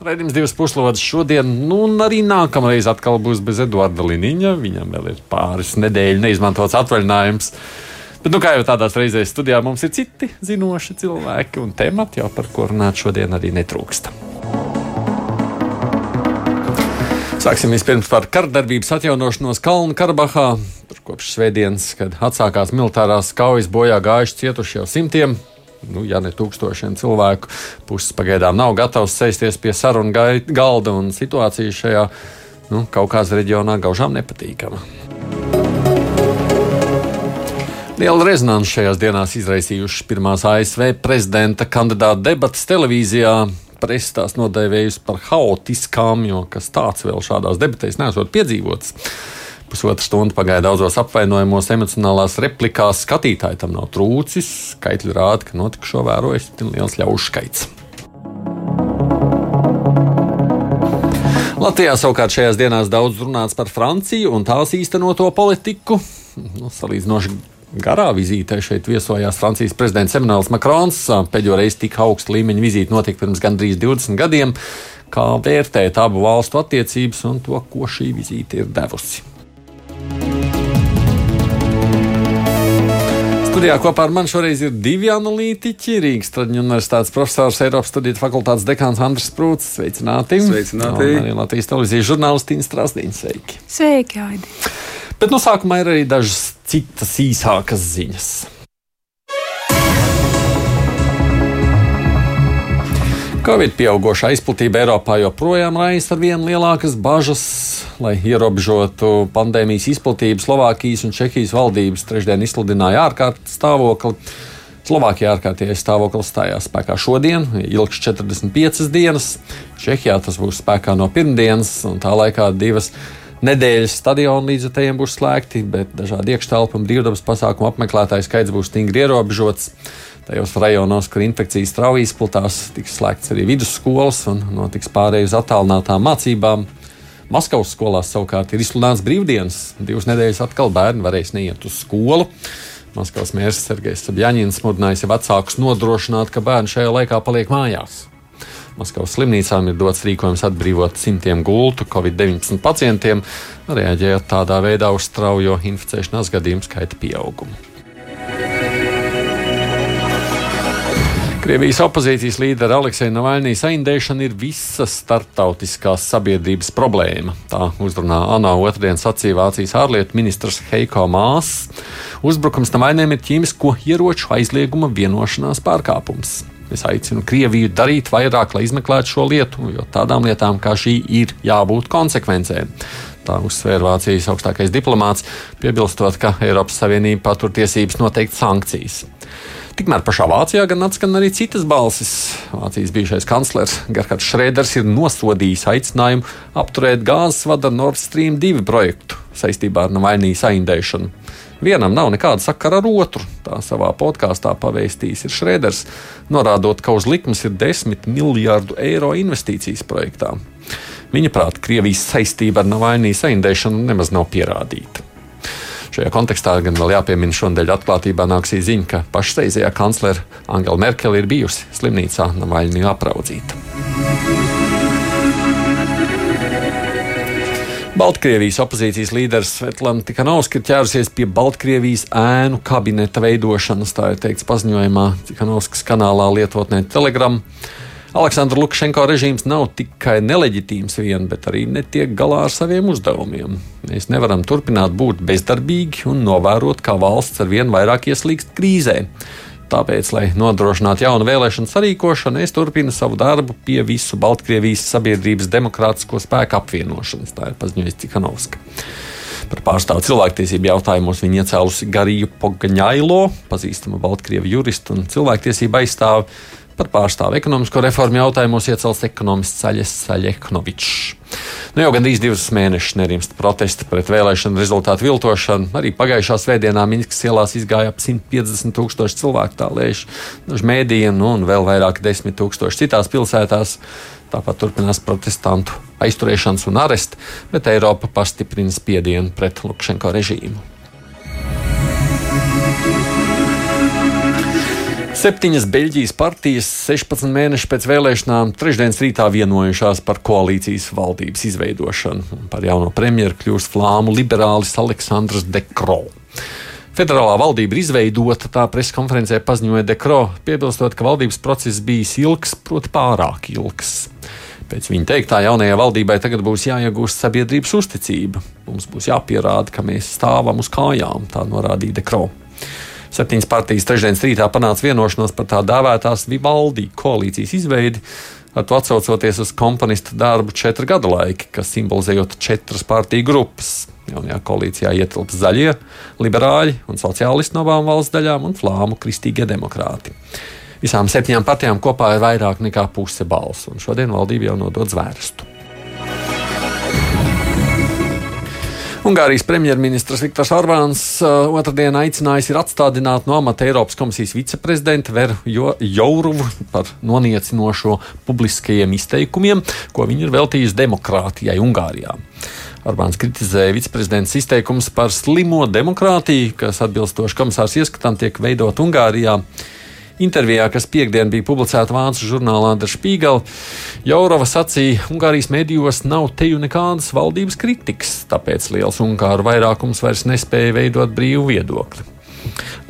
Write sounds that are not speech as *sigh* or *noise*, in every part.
Raidījums divas puslodes šodien, nu, un arī nākamreiz atkal būs bez Eduarda Liniņa. Viņam vēl ir pāris nedēļu neizmantots atvaļinājums. Bet, nu, kā jau tādās reizēs studijā mums ir citi zinoši cilvēki, un temati jau par ko runāt šodien arī netrūkst. Sāksim vispirms par kardarbības atjaunošanos Kalnu Karabahā. Tur kopš svētdienas, kad atsākās militārās kaujas, bojā gājuši cietuši jau simtiem nu, ja ne tūkstošiem cilvēku. Puses pagaidām nav gatavs sēsties pie sarunu galda, un situācija šajā nu, Kaukās reģionā gaužām nepatīkama. Liela rezonanse šajās dienās izraisījušas pirmās ASV prezidenta kandidāta debatas televīzijā. Presa tās nodēvējusi par haotiskām, jo kas tāds vēl šādās debatēs nesot piedzīvots. Pusotru stundu pagāja daudzos apvainojumos, emocionālās replikās. Skatītāji tam nav trūcis. Skaitļi rāda, ka notikušo vērojas liels ļaužu skaits. Latvijā savukārt šajās dienās daudz runāts par Franciju un tās īstenoto politiku. Nu, salīdzinoši garā vizītē šeit viesojās Francijas prezidents Emmanuels Macrons. Pēdējo reizi tik augsta līmeņa vizīte notika pirms gandrīz 20 gadiem. Kā vērtēt abu valstu attiecības un to, ko šī vizīte ir devusi? Studijā kopā ar mani šoreiz ir divi analītiķi. Rīgas Traģiņu universitātes profesors, Eiropas studiju fakultātes dekāns Andris Prūts. Sveicināti! Sveicināti! Un arī Latvijas televīzijas žurnālistīna Strasdīna. Sveiki! Sveiki, Aidi! Bet no sākuma ir arī dažas citas īsākas ziņas. Covid pieauguša izplatība Eiropā joprojām raisa ar vien lielākas bažas. Lai ierobežotu pandēmijas izplatību, Slovākijas un Čehijas valdības trešdien izsludināja ārkārtas stāvokli. Slovākijā ārkārtējais stāvoklis stājās spēkā šodien, ilgs 45 dienas. Čehijā tas būs spēkā no pirmdienas, un tā laikā divas nedēļas stadionu līdzekļiem būs slēgti, bet dažādi iekštelpu un brīvdabas pasākumu apmeklētāju skaits būs stingri ierobežots. Tajos rajonos, kur infekcijas strauji izplatās, tiks slēgts arī vidusskolas un notiks pārējai uz attālinātām mācībām. Maskavas skolās savukārt ir izsludināts brīvdienas. Divas nedēļas atkal bērni varēs neiet uz skolu. Maskavas mērs Sergejs Sabjaņins mudinājis vecākus nodrošināt, ka bērni šajā laikā paliek mājās. Maskavas slimnīcām ir dots rīkojums atbrīvot simtiem gultu Covid-19 pacientiem, reaģējot tādā veidā uz straujo inficēšanās gadījumu skaita pieaugumu. Krievijas opozīcijas līdera Aleksēna Navaļnija saindēšana ir visas starptautiskās sabiedrības problēma. Tā uzrunā ANO otrdien sacīja Vācijas ārlietu ministrs Heiko Mās. Uzbrukums Navaļniem ir ķīmisko ieroču aizlieguma vienošanās pārkāpums. Es aicinu Krieviju darīt vairāk, lai izmeklētu šo lietu, jo tādām lietām kā šī ir jābūt konsekvencēm. Tā uzsvēra Vācijas augstākais diplomāts, piebilstot, ka Eiropas Savienība patur tiesības noteikt sankcijas. Tikmēr pašā Vācijā gan atskan arī citas balsis. Vācijas bijušais kanclers Gerhards Šrēders ir nosodījis aicinājumu apturēt gāzes vada Nord Stream 2 projektu saistībā ar Navaļnijas saindēšanu. Vienam nav nekāda sakara ar otru. Tā savā podkāstā pavēstījis Šrēders, norādot, ka uz likmes ir 10 miljārdu eiro investīcijas projektā. Viņa prāt, Krievijas saistība ar Navaļnijas saindēšanu nemaz nav pierādīta. Šajā kontekstā gan vēl jāpiemina šonadēļ atklātībā nāksī ziņa, ka pašreizējā kanclere Angela Merkele ir bijusi slimnīcā Navaļnī apraudzīta. Baltkrievijas opozīcijas līderis Svetlana Tikanovska ir ķērusies pie Baltkrievijas ēnu kabineta veidošanas, tā ir teikts paziņojumā Tikanovskas kanālā lietotnē Telegram. Aleksandra Lukašenko režīms nav tikai neleģitīms vien, bet arī netiek galā ar saviem uzdevumiem. Mēs nevaram turpināt būt bezdarbīgi un novērot, kā valsts ar vien vairāk ieslīgst krīzē. Tāpēc, lai nodrošinātu jaunu vēlēšanu sarīkošanu, es turpinu savu darbu pie visu Baltkrievijas sabiedrības demokrātisko spēku apvienošanas. Tā ir paziņojusi Cikanovska. Par pārstāvu cilvēktiesību jautājumos viņa iecēlusi Gariju Pogaņailo, pazīstama Baltkrievu juristu un cilvēktiesību aizstāvi Par pārstāvu ekonomisko reformu jautājumos iecels ekonomists Saļes Saļeknovičs. Nu, jau gandrīz divus mēnešus nerimst protesti pret vēlēšanu rezultātu viltošanu. Arī pagājušā svētdienā Minskas ielās izgāja ap 150 tūkstoši cilvēku, tā liekas, daži mēdījiem, nu, un vēl vairāk desmit tūkstoši citās pilsētās. Tāpat turpinās protestantu aizturēšanas un aresti, bet Eiropa pastiprina spiedienu pret Lukašenko režīmu. Septiņas Beļģijas partijas 16 mēnešus pēc vēlēšanām trešdienas rītā vienojušās par koalīcijas valdības izveidošanu. Par jauno premjeru kļūst flāmu liberālis Aleksandrs Dekro. Federālā valdība ir izveidota, tā preskonferencē paziņoja Dekro, piebilstot, ka valdības process bijis ilgs, proti pārāk ilgs. Pēc viņa teiktā, jaunajai valdībai tagad būs jāiegūst sabiedrības uzticība. Mums būs jāpierāda, ka mēs stāvam uz kājām, tā norādīja Dekro. Septiņas partijas trešdienas rītā panāca vienošanos par tā dēvētās Vivaldi koalīcijas izveidi, ar to atsaucoties uz komponista darbu četru gadu laika, kas simbolizējot četras partiju grupas. Jaunajā koalīcijā ietilps zaļie, liberāļi un sociālisti no abām valsts daļām un flāmu kristīgie demokrāti. Visām septiņām partijām kopā ir vairāk nekā puse balsu, un šodien valdība jau nodod zvērstu. Ungārijas premjerministrs Viktors Orbāns uh, otrdien aicinājis ir atstādināt no amata Eiropas komisijas viceprezidentu Veru Jouruvu par noniecinošo publiskajiem izteikumiem, ko viņa ir veltījusi demokrātijai Ungārijā. Orbāns kritizēja viceprezidents izteikumus par slimo demokrātiju, kas atbilstoši komisārs ieskatām tiek veidot Ungārijā. Intervijā, kas piekdien bija publicēta Vācu žurnālā Der Spiegel, Jaurova sacīja, Ungārijas medijos nav teju nekādas valdības kritikas, tāpēc liels Ungāru vairākums vairs nespēja veidot brīvu viedokli.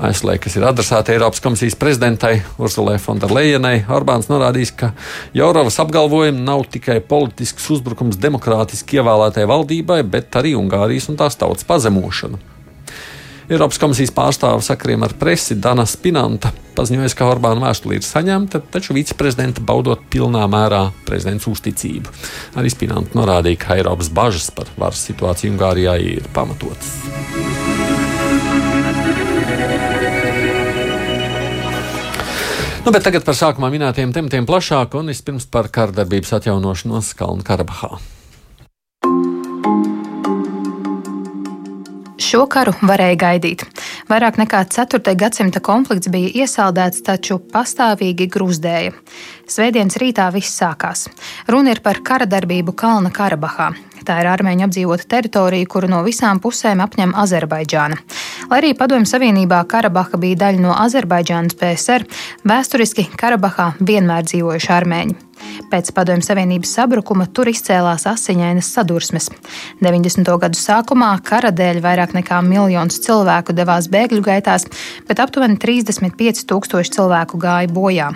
Aizslē, kas ir adresēta Eiropas komisijas prezidentai Ursulai Fonderlejenai, Orbāns norādījis, ka Jauravas apgalvojumi nav tikai politisks uzbrukums demokrātiski ievēlētai valdībai, bet arī Ungārijas un tās tautas pazemošana. Eiropas komisijas pārstāve sakariem ar presi Dana Spinanta paziņoja, ka Orbāna vēstule ir saņemta, taču viceprezidenta baudot pilnā mērā prezidents uzticību. Arī Spinanta norādīja, ka Eiropas bažas par varas situāciju Ungārijā ir pamatotas. Nu, tagad par sākumā minētiem tematiem plašāk un vispirms par kārdarbības atjaunošanos Kalnu Karabahā. Šo karu varēja gaidīt. Vairāk nekā 4. gadsimta konflikts bija iesaldēts, taču pastāvīgi grūzdēja. Svētdienas rītā viss sākās. Runa ir par kara darbību Kalna Karabahā. Tā ir armēņu apdzīvota teritorija, kuru no visām pusēm apņem Azerbaidžāna. Lai arī Padomju Savienībā Karabaha bija daļa no Azerbaidžānas PSR, vēsturiski Karabahā vienmēr dzīvojuši armēņi. Pēc Padomju Savienības sabrukuma tur izcēlās asiņainas sadursmes. 90. gadu sākumā kara dēļ vairāk nekā miljons cilvēku devās bēgļu gaitās, bet aptuveni 35 tūkstoši cilvēku gāja bojā.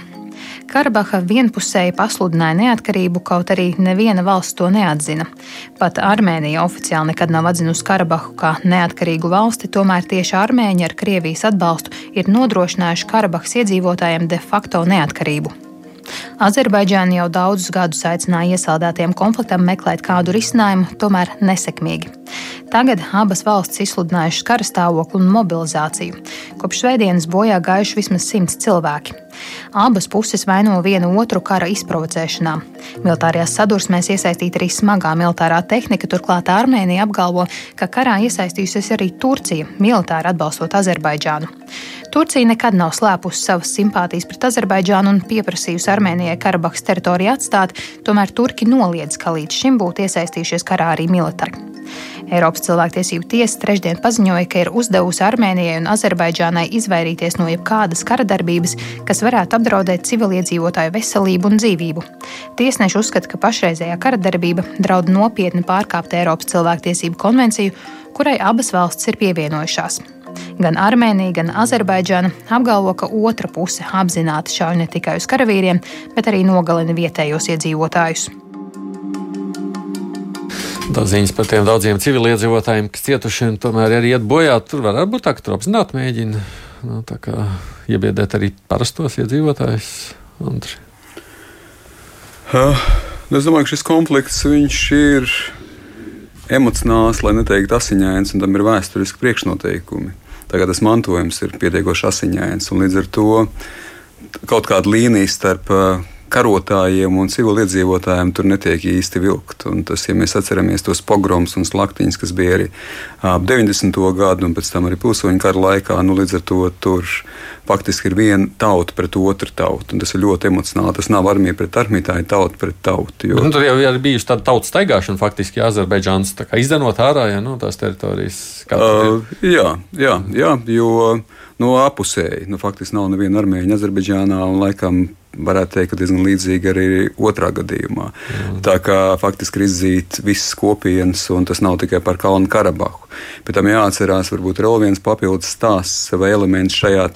Karabaha vienpusēji pasludināja neatkarību, kaut arī neviena valsts to neatzina. Pat Armēnija oficiāli nekad nav atzinusi Karabahu kā neatkarīgu valsti, tomēr tieši armēņi ar Krievijas atbalstu ir nodrošinājuši Karabahas iedzīvotājiem de facto neatkarību. Azerbaidžāna jau daudzus gadus aicināja iesaldētiem konfliktam meklēt kādu risinājumu, tomēr nesekmīgi. Tagad abas valstis izsludinājušas kara stāvokli un mobilizāciju. Kopš svētdienas bojā gājuši vismaz simts cilvēki. Abas puses vaino vienu otru kara izprovocēšanā. Militārajās sadursmēs iesaistīta arī smagā militārā tehnika, turklāt Armēnija apgalvo, ka karā iesaistījusies arī Turcija, militāri atbalstot Azerbaidžānu. Turcija nekad nav slēpusi savas simpātijas pret Azerbaidžānu un pieprasījusi Armēnijai Karabahas teritoriju atstāt, tomēr Turki noliedz, ka līdz šim būtu iesaistījušies karā arī militāri. Eiropas cilvēktiesību tiesa trešdien paziņoja, ka ir uzdevusi Armēnijai un Azerbaidžānai izvairīties no jebkādas kara darbības, kas varētu apdraudēt civiliedzīvotāju veselību un dzīvību. Tiesneši uzskata, ka pašreizējā kara darbība draud nopietni pārkāpt Eiropas cilvēktiesību konvenciju, kurai abas valstis ir pievienojušās. Gan Armēnija, gan Azerbaidžāna apgalvo, ka otra puse apzināti šauj ne tikai uz karavīriem, bet arī nogalina vietējos iedzīvotājus. Tā ziņas par tiem daudziem civiliedzīvotājiem, kas cietuši un tomēr arī iet bojā, tur var būt tur apzināti mēģina nu, iebiedēt arī parastos iedzīvotājus. Andri. Uh, es domāju, ka šis konflikts ir emocionāls, lai neteiktu asiņains, un tam ir vēsturiski priekšnoteikumi. Tagad tas mantojums ir pietiekoši asiņains, un līdz ar to kaut kāda līnija starp karotājiem un civiliedzīvotājiem tur netiek īsti vilkt. Un tas, ja mēs atceramies tos pogromus un slaktiņus, kas bija arī ap 90. gadu un pēc tam arī pilsoņu kara laikā, nu, līdz ar to tur faktiski ir viena tauta pret otru tautu. Tas ir ļoti emocionāli. Tas nav armija pret armiju, tā ir tauta pret tautu. Jo... Nu, tur jau ir bijusi tāda tautas staigāšana, faktiski Azerbaidžāns izdenot ārā ja, no nu, tās teritorijas. Uh, jā, jā, jā, jo no apusēji. Nu, faktiski nav neviena armēņa Azerbaidžānā un laikam varētu teikt, ka diezgan līdzīgi arī otrā gadījumā. Mm. Tā kā faktiski ir izzīt visas kopienas, un tas nav tikai par Kalnu Karabahu. Bet tam jāatcerās, varbūt vēl viens papildus stāsts vai elements šajā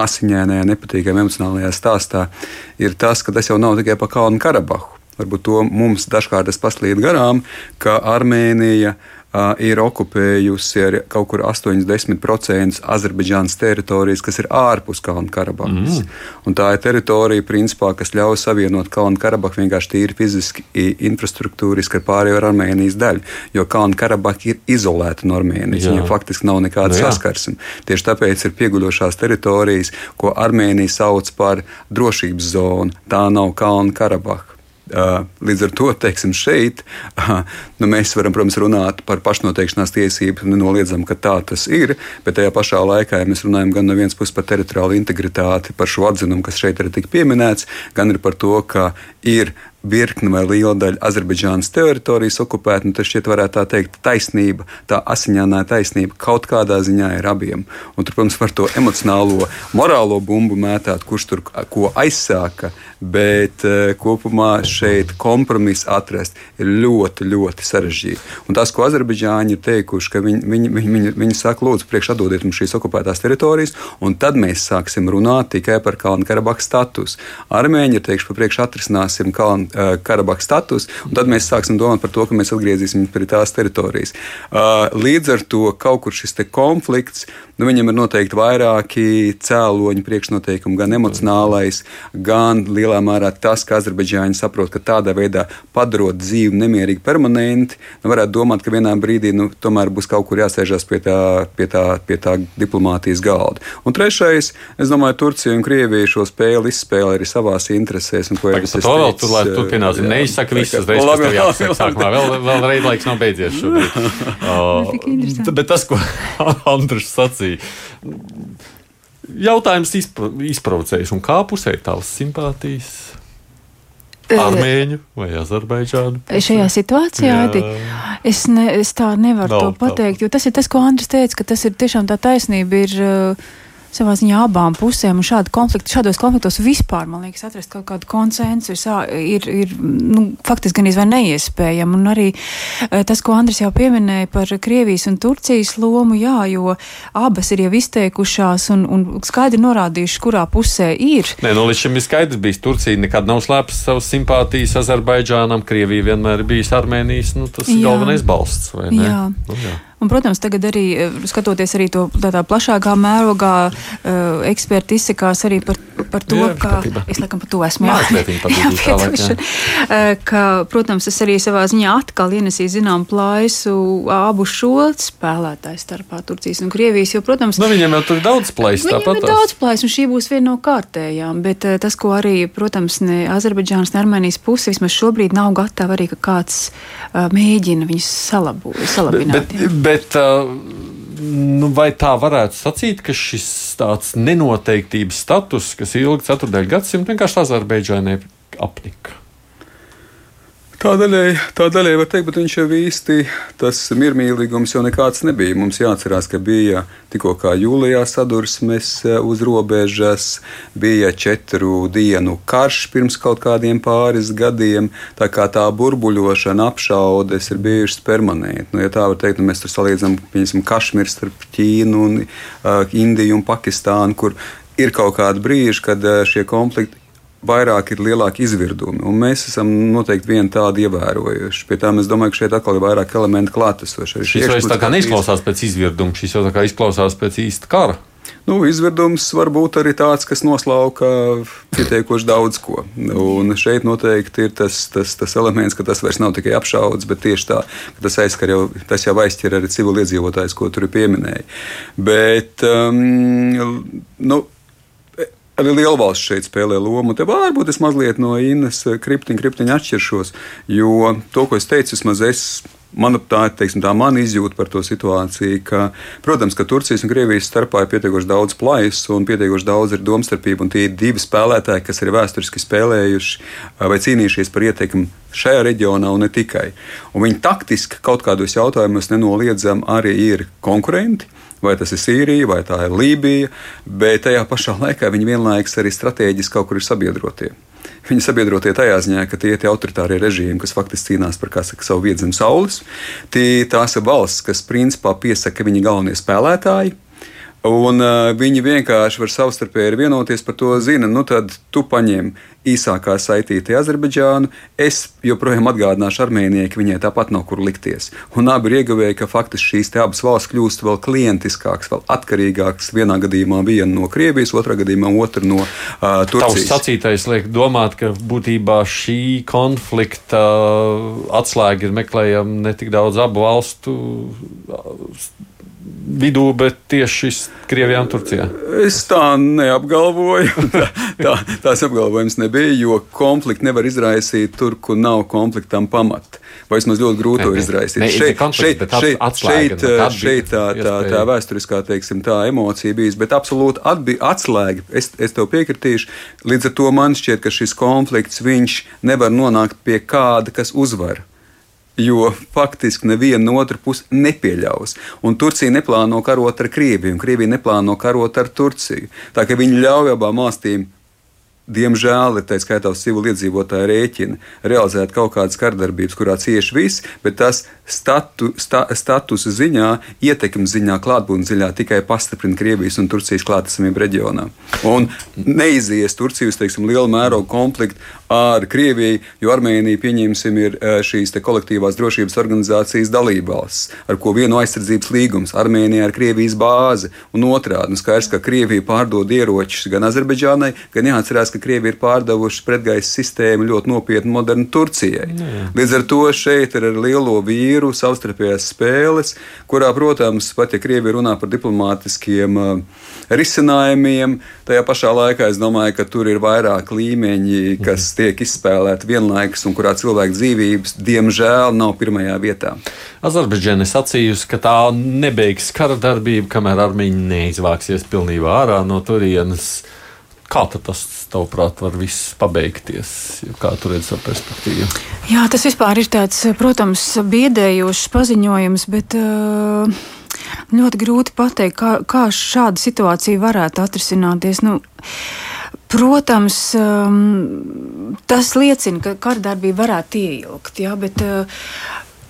asiņainajā, nepatīkamajā emocionālajā stāstā ir tas, ka tas jau nav tikai par Kalnu Karabahu. Varbūt to mums dažkārt paslīd garām, ka Armēnija ir okupējusi ar kaut kur 80% Azerbaidžānas teritorijas, kas ir ārpus Kalnu Karabahas. Mm. Tā ir teritorija, principā, kas ļauj savienot Kalnu Karabahu vienkārši tīri fiziski, infrastruktūriski ar pārējo Armēnijas daļu. Jo Kalnu Karabaha ir izolēta no Armēnijas. Viņam faktiski nav nekāda nu, saskarsme. Tieši tāpēc ir pieguļošās teritorijas, ko Armēnija sauc par drošības zonu. Tā nav Kalnu Karabaha. Līdz ar to teiksim, šeit nu, mēs varam, protams, runāt par pašnoteikšanās tiesību, nenoliedzam, ka tā tas ir, bet tajā pašā laikā, ja mēs runājam gan no vienas puses par teritoriālu integritāti, par šo atzinumu, kas šeit arī tika pieminēts, gan arī par to, ka ir virkne vai liela daļa Azerbaidžānas teritorijas okupēta, nu, tad šķiet, varētu tā teikt, taisnība, tā asiņainā taisnība kaut kādā ziņā ir abiem. Un tur, protams, var to emocionālo, morālo bumbu mētāt, kurš tur ko aizsāka, bet uh, kopumā šeit kompromisu atrast ir ļoti, ļoti sarežģīti. Un tas, ko Azerbaidžāņi ir teikuši, ka viņi, viņi, viņi, viņi, viņi saka, lūdzu, priekš atdodiet mums šīs okupētās teritorijas, un tad mēs sāksim runāt tikai par Kalnu Karabahu statusu. Armēņi ir teikuši, ka priekš atrisināsim Kalnu Uh, Karabahas status, un tad mēs sāksim domāt par to, ka mēs atgriezīsimies pie tās teritorijas. Uh, līdz ar to kaut kur šis konflikts, nu, viņam ir noteikti vairāki cēloņi, priekšnoteikumi, gan emocionālais, gan lielā mērā tas, ka Azerbaidžāņi saprot, ka tādā veidā padarot dzīvi nemierīgi permanenti, nu, varētu domāt, ka vienā brīdī nu, tomēr būs kaut kur jāsēžas pie tā, pie tā, pie tā diplomātijas galda. Un trešais, es domāju, Turcija un Krievija šo spēli izspēlē arī savās interesēs. Un, ko jau es teicu, turpinās. Neizsaka visas reizes, kas tev jāsaka sākumā. Vēl, vēl reiz laiks nav beidzies šobrīd. *laughs* uh, bet tas, ko *laughs* Andris sacīja, jautājums izpro, izprovocējuši. Un kā pusē tavas simpātijas? Armēņu vai Azerbaidžānu? Šajā situācijā Adi, es, ne, es tā nevaru Nav, to pateikt, tā. jo tas ir tas, ko Andris teica, ka tas ir tiešām tā taisnība. Ir, uh, savā ziņā abām pusēm. Un šādi konflikti, šādos konfliktos vispār, man liekas, atrast kaut kādu konsensu ir, ir nu, faktiski gan izvēl neiespējami. Un arī e, tas, ko Andris jau pieminēja par Krievijas un Turcijas lomu, jā, jo abas ir jau izteikušās un, un skaidri norādījušas, kurā pusē ir. Nē, nu, līdz šim ir skaidrs bijis, Turcija nekad nav slēpus savas simpātijas Azerbaidžānam, Krievija vienmēr ir bijis Armēnijas, nu, tas ir galvenais balsts, vai ne? Jā. Nu, jā. Un, protams, tagad arī eh, skatoties arī to tādā plašākā mērogā, uh, eksperti izsakās arī par, par to, jā, ka patība. es laikam par to esmu jāpietuši. *laughs* Uh, ka, protams, es arī savā ziņā atkal ienesīju zinām plaisu abu šo spēlētāju starpā Turcijas un Krievijas, jo, protams, nu, viņiem jau tur daudz plaisu. Viņiem ir daudz plaisu, un šī būs viena no kārtējām, bet uh, tas, ko arī, protams, ne Azerbaidžānas, ne Armēnijas puse vismaz šobrīd nav gatava arī, ka kāds uh, mēģina viņus salabot, salabināt. Bet, bet, Bet, uh, nu, vai tā varētu sacīt, ka šis tāds nenoteiktības status, kas ilga ceturdaļu gadsimtu, vienkārši Azerbaidžānai apnika? Tā daļai, tā daļai var teikt, bet viņš jau īsti tas miermīlīgums jau nekāds nebija. Mums jāatcerās, ka bija tikko jūlijā sadursmes eh, uz robežas, bija četru dienu karš pirms kaut kādiem pāris gadiem. Tā kā tā burbuļošana, apšaudes ir bijušas permanenti. Nu, ja tā var teikt, nu, mēs tur salīdzinām, Kašmiru starp Ķīnu, un, uh, Indiju un Pakistānu, kur ir kaut kādi brīži, kad uh, šie konflikti vairāk ir lielāki izvirdumi. Un mēs esam noteikti vienu tādu ievērojuši. Pie tā es domāju, ka šeit atkal ir vairāk elementu klātesoši. Šis vairs tā kā neizklausās pēc izvirduma, šis jau tā kā izklausās pēc īsta kara. Nu, izvirdums var būt arī tāds, kas noslauka pietiekoši daudz ko. Un šeit noteikti ir tas, tas, tas elements, ka tas vairs nav tikai apšaudas, bet tieši tā, ka tas aizskar jau, tas jau aizķer arī civiliedzīvotājs, ko tur pieminēja. Bet, um, nu, arī liela valsts šeit spēlē lomu. Te varbūt es mazliet no Innas kriptiņa, kriptiņa atšķiršos, jo to, ko es teicu, vismaz es Manuprāt, tā, tā mana izjūta par to situāciju, ka, protams, ka Turcijas un Krievijas starpā ir pietiekoši daudz plājas un pietiekoši daudz ir domstarpība. Tie ir divi spēlētāji, kas ir vēsturiski spēlējuši vai cīnījušies par ieteikumu šajā reģionā un ne tikai. Un viņi taktiski kaut kādos jautājumos nenoliedzami arī ir konkurenti. Vai tas ir Sīrija, vai tā ir Lībija, bet tajā pašā laikā viņi vienlaikus arī strateģiski kaut kur ir sabiedrotie. Viņa sabiedrotie tajā ziņā, ka tie ir autoritārie režīmi, kas faktiski cīnās par saka, savu zem saules. Tie, tās ir valsts, kas principā piesaka, ka viņi ir galvenie spēlētāji. Un uh, viņi vienkārši var savstarpēji vienoties par to, zina, nu tad tu paņem īsākā saitīti Azerbaidžānu. Es joprojām atgādināšu Armēnijai, ka viņai tāpat nav kur likties. Un abi ir ieguvēji, ka faktiski šīs abas valsts kļūst vēl klientiskākas, vēl atkarīgākas. Vienā gadījumā viena no Krievijas, otrā gadījumā otra no uh, Turcijas. Tavs sacītais liek domāt, ka būtībā šī konflikta atslēga ir meklējama ne tik daudz abu valstu vidū, bet tieši Krievijā un Turcijā? Es tā neapgalvoju. *laughs* tā, tā, tās apgalvojums nebija, jo konflikti nevar izraisīt tur, kur nav konfliktam pamata. Vai vismaz ļoti grūti to izraisīt. Ne, šeit, šeit, šeit, šeit, šeit tā, tā, tā vēsturiskā teiksim, tā emocija bijis, bet absolūti atbi, atslēga. Es, es tev piekritīšu. Līdz ar to man šķiet, ka šis konflikts nevar nonākt pie kāda, kas uzvar jo faktiski neviena no otras puses nepieļaus. Un Turcija neplāno karot ar Krieviju, un Krievija neplāno karot ar Turciju. Tā kā viņi ļauj abām valstīm diemžēl ir tā skaitā uz civiliedzīvotāju rēķina, realizēt kaut kādas kardarbības, kurā cieši viss, bet tas statu, sta, statusa ziņā, ietekmes ziņā, klātbūtnes ziņā tikai pastiprina Krievijas un Turcijas klātesamību reģionā. Un neizies Turcija uz teiksim, lielu mērogu konfliktu ar Krieviju, jo Armēnija, pieņemsim, ir šīs kolektīvās drošības organizācijas dalībvalsts, ar ko vienu aizsardzības līgums Armēnijā ir Krievijas bāze, un otrādi nu, skaidrs, ka Krievija pārdod ieročus gan Azerbaidžānai, gan jāatcerās, ka Krievija ir pārdevuši pretgaisa sistēmu ļoti nopietni modernu Turcijai. Jā. Līdz ar to šeit ir ar lielo vīru savstarpējās spēles, kurā, protams, pat ja Krievija runā par diplomātiskiem uh, risinājumiem, tajā pašā laikā es domāju, ka tur ir vairāk līmeņi, kas mhm. Tiek izspēlēti vienlaikus un kurā cilvēku dzīvības, diemžēl, nav pirmajā vietā. Azerbaidžāna sacījusi, ka tā nebeigs kara darbību, kamēr armija neizvāksies pilnībā ārā no turienes. Kā tas, tavuprāt, var viss pabeigties? Kā tu redzi savu perspektīvu? Jā, tas vispār ir tāds, protams, biedējošs paziņojums, bet. Uh... Ļoti grūti pateikt, kā, kā šāda situācija varētu atrisināties. Nu, Protams, um, tas liecina, ka kardarbība varētu ieilgt, jā, bet uh,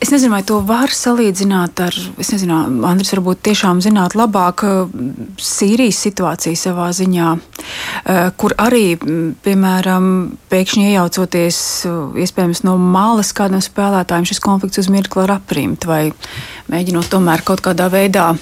Es nezinu, vai to var salīdzināt ar, es nezinu, Andris, varbūt tiešām zināt labāk Sīrijas situāciju savā ziņā, eh, kur arī, piemēram, pēkšņi iejaucoties iespējams no malas kādam spēlētājiem šis konflikts uz mirkli var aprimt vai mēģinot tomēr kaut kādā veidā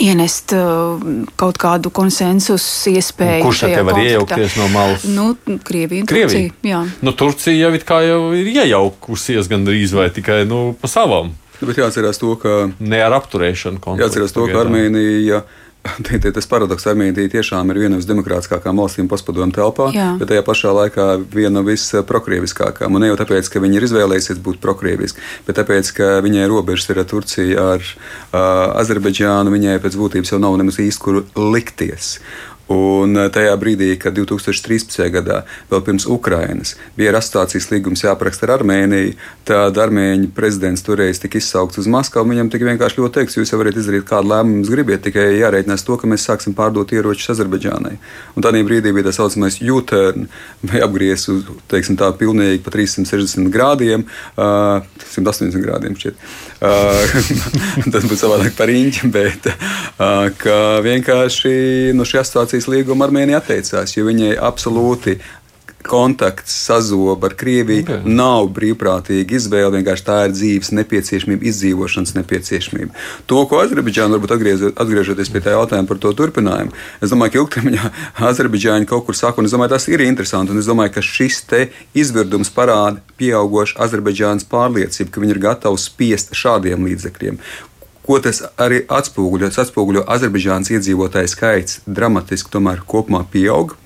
ienest uh, kaut kādu konsensusu iespēju. Kurš te var iejaukties no malas? Nu, Krievija Krievija. Turcija. Jā. Nu, Turcija jau, jau ir iejaukusies gandrīz vai tikai nu, pa savam. Bet jāatcerās to, ka. Ne ar apturēšanu. Jāatcerās to, ka Armēnija. *laughs* Tas paradoks Armēnija tiešām ir viena no visdemokrātiskākajām valstīm postpadomu telpā, Jā. bet tajā pašā laikā viena no visprokrieviskākajām. Ne jau tāpēc, ka viņi ir izvēlējušies būt prokrieviski, bet tāpēc, ka viņai robežas ir ar Turciju, ar uh, Azerbaidžānu, viņai pēc būtības jau nav nemaz īsti kur likties. Un eh, tajā brīdī, kad 2013. gadā, vēl pirms Ukrainas, bija asociācijas līgums jāparaksta ar Armēniju, tad armēņu prezidents toreiz tika izsaukts uz Maskavu. Viņam tika vienkārši ļoti teikts, jūs varat izdarīt kādu lēmumu, jūs gribiet, tikai jārēķinās to, ka mēs sāksim pārdot ieročus Azerbaidžānai. Un tādā brīdī bija tā saucamais U-turn, vai apgriezts uz, teiksim, tā pilnīgi pa 360 grādiem, uh, 180 grādiem šķiet. *laughs* Tas būtu savādāk par īņķi, bet vienkārši no šī asociācijas asociācijas līguma Armēnija atteicās, jo viņai absolūti kontakts, sazoba ar Krieviju okay. nav brīvprātīga izvēle. Vienkārši tā ir dzīves nepieciešamība, izdzīvošanas nepieciešamība. To, ko Azerbaidžāna varbūt atgriežot, atgriežoties pie tā jautājuma par to turpinājumu, es domāju, ka ilgtermiņā *laughs* Azerbaidžāņi kaut kur saka, un es domāju, tas ir interesanti. Es domāju, ka šis izvirdums parāda pieaugušu Azerbaidžānas pārliecību, ka viņi ir gatavi spiest šādiem līdzekļiem. Ko tas arī atspoguļo? Tas atspoguļo Azerbaidžānas iedzīvotāju skaits dramatiski tomēr kopumā pieaug.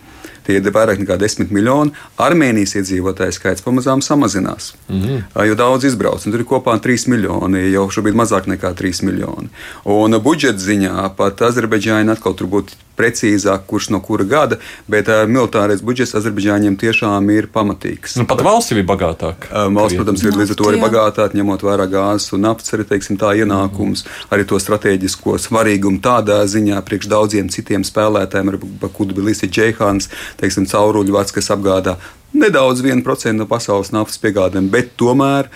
Tie ir vairāk nekā 10 miljoni. Armēnijas iedzīvotāju skaits pamazām samazinās, mm jo daudz izbrauc, un tur ir kopā 3 miljoni, jau šobrīd mazāk nekā 3 miljoni. Un budžeta ziņā pat Azerbaidžāna atkal tur būtu precīzāk, kurš no kura gada, bet uh, militārais budžets Azerbaidžāņiem tiešām ir pamatīgs. Nu, pat valsts ir bagātāka. Uh, valsts, protams, ir līdz ar to arī bagātāka, ņemot vērā gāzes un naftas arī teiksim, tā ienākums, mm. arī to strateģisko svarīgumu tādā ziņā priekš daudziem citiem spēlētājiem, ar kudu bija Līsija Džeihāns, teiksim, cauruļvats, kas apgādā nedaudz 1% no pasaules naftas piegādēm, bet tomēr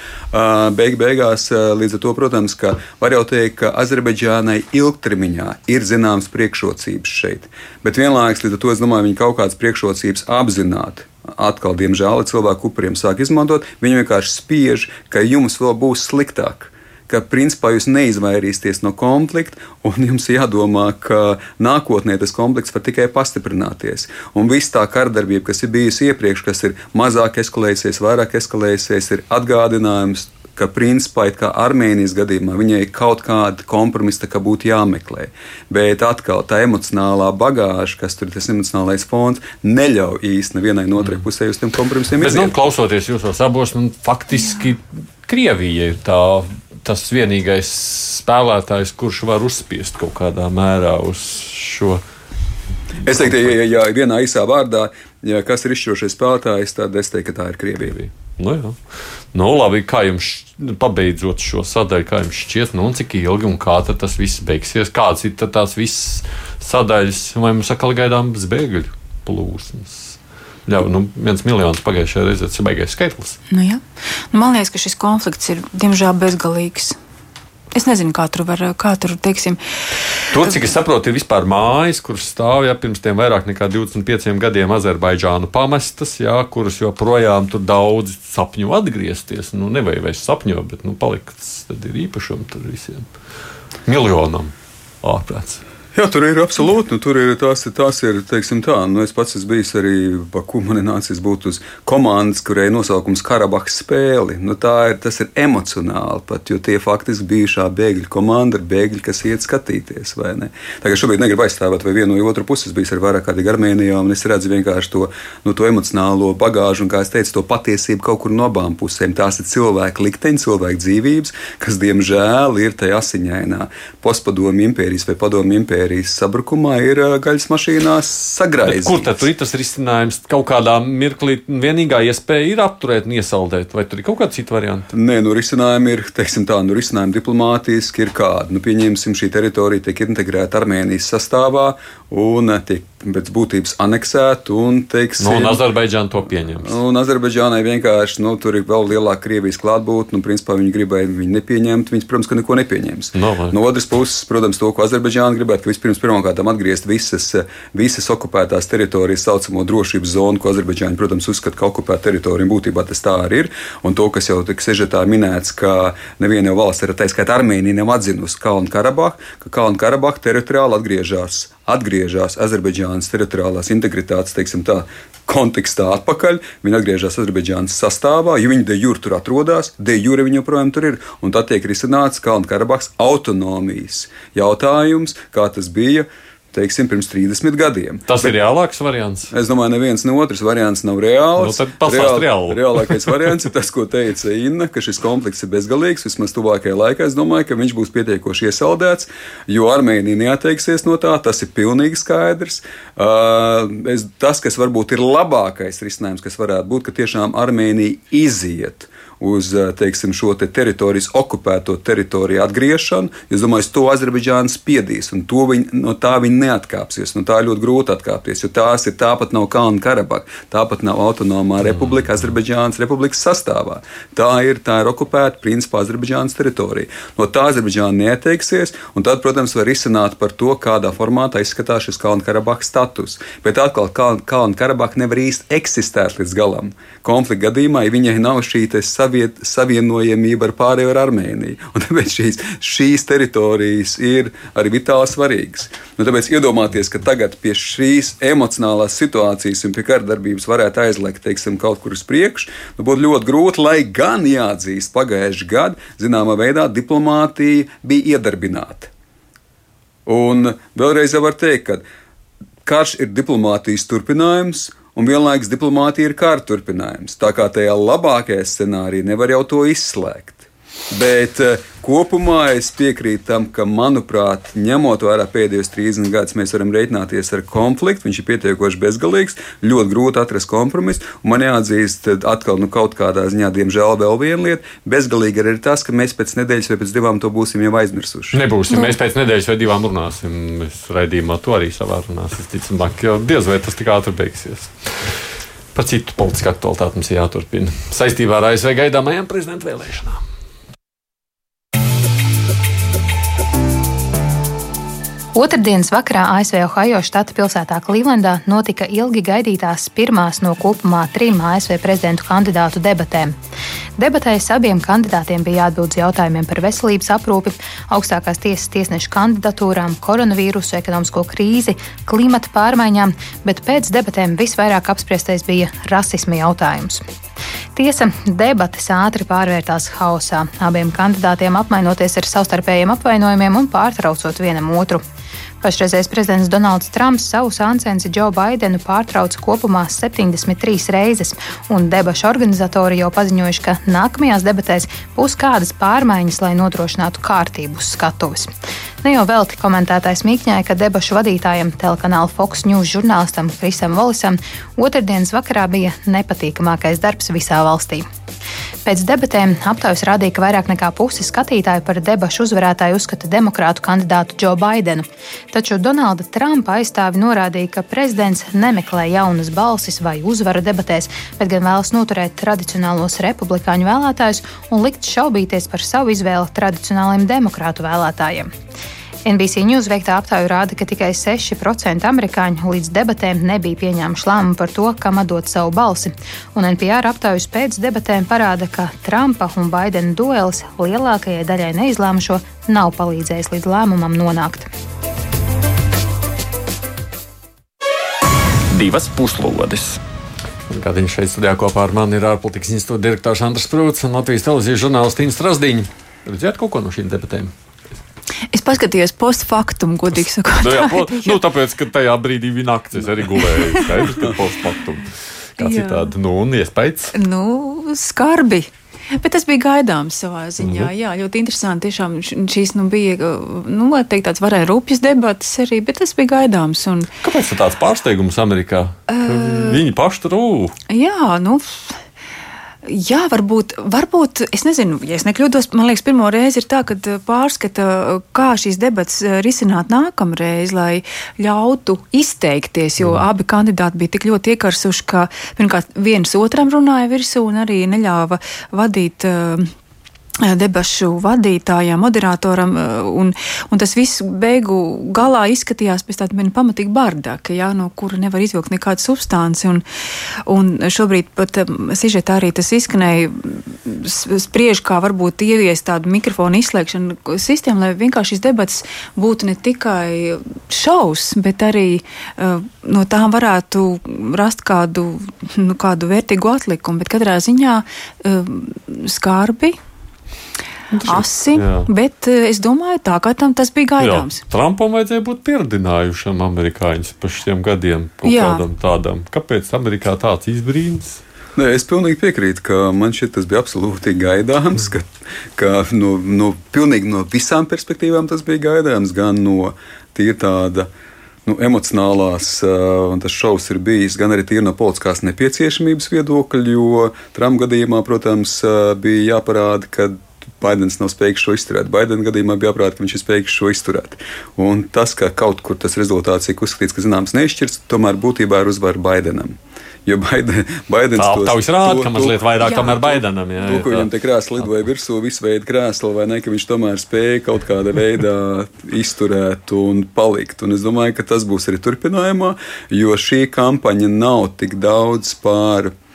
beig beigās līdz ar to, protams, ka var jau teikt, ka Azerbaidžānai ilgtermiņā ir zināmas priekšrocības šeit. Bet vienlaikus līdz ar to es domāju, viņi kaut kādas priekšrocības apzināti atkal, diemžēl, cilvēku upuriem sāk izmantot. Viņi vienkārši spiež, ka jums vēl būs sliktāk ka principā jūs neizvairīsieties no konflikta, un jums jādomā, ka nākotnē tas konflikts var tikai pastiprināties. Un viss tā kardarbība, kas ir bijusi iepriekš, kas ir mazāk eskalējusies, vairāk eskalējusies, ir atgādinājums ka principā kā Armēnijas gadījumā viņai kaut kāda kompromisa kā būtu jāmeklē. Bet atkal tā emocionālā bagāža, kas tur ir tas emocionālais fons, neļauj īsti nevienai no otrai mm. pusē uz tiem kompromisiem. Bet, nu, klausoties jūsos abos, nu, faktiski Krievija ir tā tas vienīgais spēlētājs, kurš var uzspiest kaut kādā mērā uz šo. Es teiktu, ja, ja vienā īsā vārdā, ja kas ir izšķirošais spēlētājs, tad es teiktu, ka tā ir Krievija. Nu, jā. nu, labi, kā jums pabeidzot šo sadaļu, kā jums šķiet, nu, cik ilgi un kā tas viss beigsies? Kādas ir tās visas sadaļas, vai mums atkal gaidāmas bēgļu plūsmas? Jā, nu, viens miljons pagājušajā reizē tas ir baigais skaitlis. Nu, jā. nu, man liekas, ka šis konflikts ir diemžēl bezgalīgs. Es nezinu, kā tur var, kā tur, teiksim. Tur, cik es saprotu, ir vispār mājas, kuras stāv jau pirms tiem vairāk nekā 25 gadiem Azerbaidžānu pamestas, jā, kuras joprojām tur daudzi sapņo atgriezties. Nu, nevajag vairs sapņot, bet nu, paliks tad ir īpašumi tur visiem. Miljonam ārprāts. Jā, tur ir absolūti. Nu, tur ir tās, tās ir, teiksim, tā. Nu, es pats esmu bijis arī Baku. Man ir nācies būt uz komandas, kurai nosaukums Karabahas spēle. Nu, tā ir, tas ir emocionāli pat, jo tie faktiski bijušā bēgļu komanda ir bēgļi, kas iet skatīties. Tagad šobrīd negribu aizstāvēt vai vienu vai otru pusi. Es biju arī vairāk kādā Armēnijā, un es redzu vienkārši to, nu, to emocionālo bagāžu, un, kā es teicu, to patiesību kaut kur no abām pusēm. Tās ir cilvēku likteņi, cilvēku dzīvības, kas, diemžēl, ir tajā asiņainā postpadomu impērijas vai padomu impērijas impērijas sabrukumā ir gaļas mašīnās sagraizts. Kur tad ir tas risinājums? Kaut kādā mirklī vienīgā iespēja ir apturēt un iesaldēt, vai tur ir kaut kāda cita varianta? Nē, nu risinājumi ir, teiksim tā, nu risinājumi diplomātiski ir kādi. Nu, pieņemsim, šī teritorija tiek integrēta Armēnijas sastāvā un tiek pēc būtības aneksēta. Un, teiksim, nu, un Azerbaidžāna to pieņems. Un Azerbaidžānai vienkārši nu, tur ir vēl lielāka Krievijas klātbūtne. Nu, principā viņi gribēja viņu nepieņemt. Viņi, protams, ka neko nepieņems. No, vai. no otras puses, protams, to, ko Azerbaidžāna gribētu, ka vispirms pirmkārt atgriezt visas, visas okupētās teritorijas, saucamo drošības zonu, ko Azerbaidžāņi, protams, uzskata, ka okupēta teritorija būtībā tas tā arī ir. Un to, kas jau tika sežetā minēts, ka neviena valsts, tā skaitā Armēnija, nav atzinusi Kalnu Karabahu, ka Kalnu Karabahu teritoriāli atgriežas atgriežas Azerbaidžānas teritoriālās integritātes teiksim, tā, kontekstā atpakaļ. Viņi atgriežas Azerbaidžānas sastāvā, jo viņi de jure tur atrodas, de jure viņi joprojām tur ir. Un tad tiek risināts Kalnu-Karabahas autonomijas jautājums, kā tas bija teiksim, pirms 30 gadiem. Tas Bet, ir reālāks variants. Es domāju, neviens ne otrs variants nav reāls. Nu, Reāl, reāli. *laughs* Reālākais variants ir tas, ko teica Inna, ka šis konflikts ir bezgalīgs. Vismaz tuvākajā laikā es domāju, ka viņš būs pietiekoši iesaldēts, jo Armēnija neatteiksies no tā. Tas ir pilnīgi skaidrs. Uh, es, tas, kas varbūt ir labākais risinājums, kas varētu būt, ka tiešām Armēnija iziet uz eh, teiksim, šo te teritorijas okupēto teritoriju atgriešanu. Es domāju, to Azerbaidžāna spiedīs, un viņi, no tā viņi neatkāpsies. No tā ļoti grūti atkāpties, jo tās ir tāpat nav Kalnu Karabaka, tāpat nav autonomā republika Azerbaidžānas republikas sastāvā. Tā ir, tā ir okupēta principā Azerbaidžānas teritorija. No tā Azerbaidžāna neatteiksies, un tad, protams, var izsināt par to, kādā formātā izskatās šis Kalnu Karabaka status. Bet atkal Kalnu Karabaka nevar īsti eksistēt līdz galam. Konflikta gadījumā, ja viņai nav šī savība, saviet, savienojamība ar pārējo ar Armēniju. Un tāpēc šīs, šīs teritorijas ir arī vitāli svarīgas. Nu, tāpēc iedomāties, ka tagad pie šīs emocionālās situācijas un pie kardarbības varētu aizliegt teiksim, kaut kur uz priekšu, nu, būtu ļoti grūti, lai gan jāatzīst, pagājuši gadi zināmā veidā diplomātija bija iedarbināta. Un vēlreiz var teikt, ka karš ir diplomātijas turpinājums, un vienlaikus diplomātija ir kara turpinājums. Tā kā tajā labākajā scenārijā nevar jau to izslēgt. Bet uh, kopumā es piekrītu tam, ka, manuprāt, ņemot vērā pēdējos 30 gadus, mēs varam rēķināties ar konfliktu. Viņš ir pietiekoši bezgalīgs, ļoti grūti atrast kompromisu. Man jāatzīst, atkal nu, kaut kādā ziņā, diemžēl, vēl viena lieta. Bezgalīgi arī ir tas, ka mēs pēc nedēļas vai pēc divām to būsim jau aizmirsuši. Nebūsim. Nu. Mēs pēc nedēļas vai divām runāsim. Mēs raidījumā to arī savā runā. Ticamāk, jo diez vai tas tik ātri beigsies. Par citu politisku aktualitāti mums jāturpina saistībā ar ASV gaidāmajām prezidenta vēlēšanām. Otradienas vakarā ASV Ohio štata pilsētā Klīvlendā notika ilgi gaidītās pirmās no kopumā trim ASV prezidentu kandidātu debatēm. Debatēs abiem kandidātiem bija jāatbild jautājumiem par veselības aprūpi, augstākās tiesas tiesnešu kandidatūrām, koronavīrusu, ekonomisko krīzi, klimata pārmaiņām, bet pēc debatēm visvairāk apspriestais bija rasisma jautājums. Tiesa, debates ātri pārvērtās haosā, abiem kandidātiem apmainoties ar savstarpējiem apvainojumiem un pārtraucot vienam otru. Pašreizējais prezidents Donalds Trumps savu sāncensi Džo Baidenu pārtrauca kopumā 73 reizes, un debašu organizatori jau paziņojuši, ka nākamajās debatēs būs kādas pārmaiņas, lai nodrošinātu kārtību uz skatuves. Ne jau velti komentētājs mīkņāja, ka debašu vadītājam, telekanāla Fox News žurnālistam Krisam Volisam otrdienas vakarā bija nepatīkamākais darbs visā valstī. Pēc debatēm aptaujas rādīja, ka vairāk nekā pusi skatītāju par debašu uzvarētāju uzskata demokrātu kandidātu Džo Baidenu. Taču Donalda Trumpa aizstāvi norādīja, ka prezidents nemeklē jaunas balsis vai uzvaru debatēs, bet gan vēlas noturēt tradicionālos republikāņu vēlētājus un likt šaubīties par savu izvēli tradicionāliem demokrātu vēlētājiem. NBC News veiktā aptauja rāda, ka tikai 6% amerikāņu līdz debatēm nebija pieņēmuši lēmumu par to, kam dot savu balsi. Un NPR aptaujas pēc debatēm parāda, ka Trumpa un Baidena duelis lielākajai daļai neizlēmušo nav palīdzējis līdz lēmumam nonākt. Divas puslodes. Kad viņš šeit studijā kopā ar mani ir ārpolitikas institūta direktors Andris Prūts un Latvijas televīzijas žurnālists Inns Strasdiņš. Redzēt kaut ko no šīm debatēm? Es paskatījos postfaktumu, godīgi sakot. nu, jā, *laughs* po, nu, tāpēc, ka tajā brīdī bija naktis, es arī gulēju. *laughs* Skaidrs, ka postfaktumu. Kā citādi, nu, un iespējas? Nu, skarbi. Bet tas bija gaidāms savā ziņā. Mm -hmm. Jā, ļoti interesanti. Tiešām šīs nu, bija, nu, teikt, tāds varēja rūpjas debatas arī, bet tas bija gaidāms. Un... Kāpēc tāds pārsteigums Amerikā? Uh, viņi paši tur rūp. Jā, nu. Jā, varbūt, varbūt, es nezinu, ja es nekļūdos, man liekas, pirmo reizi ir tā, ka eh, pārskata, eh, kā šīs debats eh, risināt nākamreiz, lai ļautu izteikties, jo mm. abi kandidāti bija tik ļoti iekarsuši, ka pirmkārt viens otram runāja virsū un arī neļāva vadīt uh, debašu vadītājam, moderatoram, eh, un, un tas viss beigu galā izskatījās pēc tāda pamatīgi bardaka, jā, no kura nevar izvilkt nekādu substanci, un, un šobrīd pat um, sižetā arī tas izskanēja spriež, kā varbūt ieviest tādu mikrofonu izslēgšanu sistēmu, lai vienkārši šīs debats būtu ne tikai šaus, bet arī uh, no tām varētu rast kādu, nu, kādu vērtīgu atlikumu, bet katrā ziņā uh, skarbi asi, jā. bet eh, es domāju, tā kā tam tas bija gaidāms. Jā. Trumpam vajadzēja būt pieredzinājušam amerikāņus par šiem gadiem, kādam tādam. Kāpēc Amerikā tāds izbrīns? Nē, es pilnīgi piekrītu, ka man šķiet, tas bija absolūti gaidāms. Ka, ka no, no, no visām perspektīvām tas bija gaidāms. Gan no tīra tāda nu, emocionālās, uh, un tas šovs ir bijis gan arī tīri no politiskās nepieciešamības viedokļa, jo Trumpa gadījumā, protams, uh, bija jāparāda, ka Baidens nav spējīgs šo izturēt. Baidena gadījumā bija jāprāt, ka viņš ir spējīgs šo izturēt. Un tas, ka kaut kur tas rezultāts tiek uzskatīts, ka zināms neizšķirts, tomēr būtībā ir uzvara Baidenam. Jo Baiden, Baidens to rāda, ka mazliet vairāk jā, Baidenam. Jā, to, ko viņam te krēsli lidoja virsū, visu veidu krēsli, vai ne, ka viņš tomēr spēja kaut kādā veidā izturēt un palikt. Un es domāju, ka tas būs arī turpinājumā, jo šī kampaņa nav tik daudz pār Eh,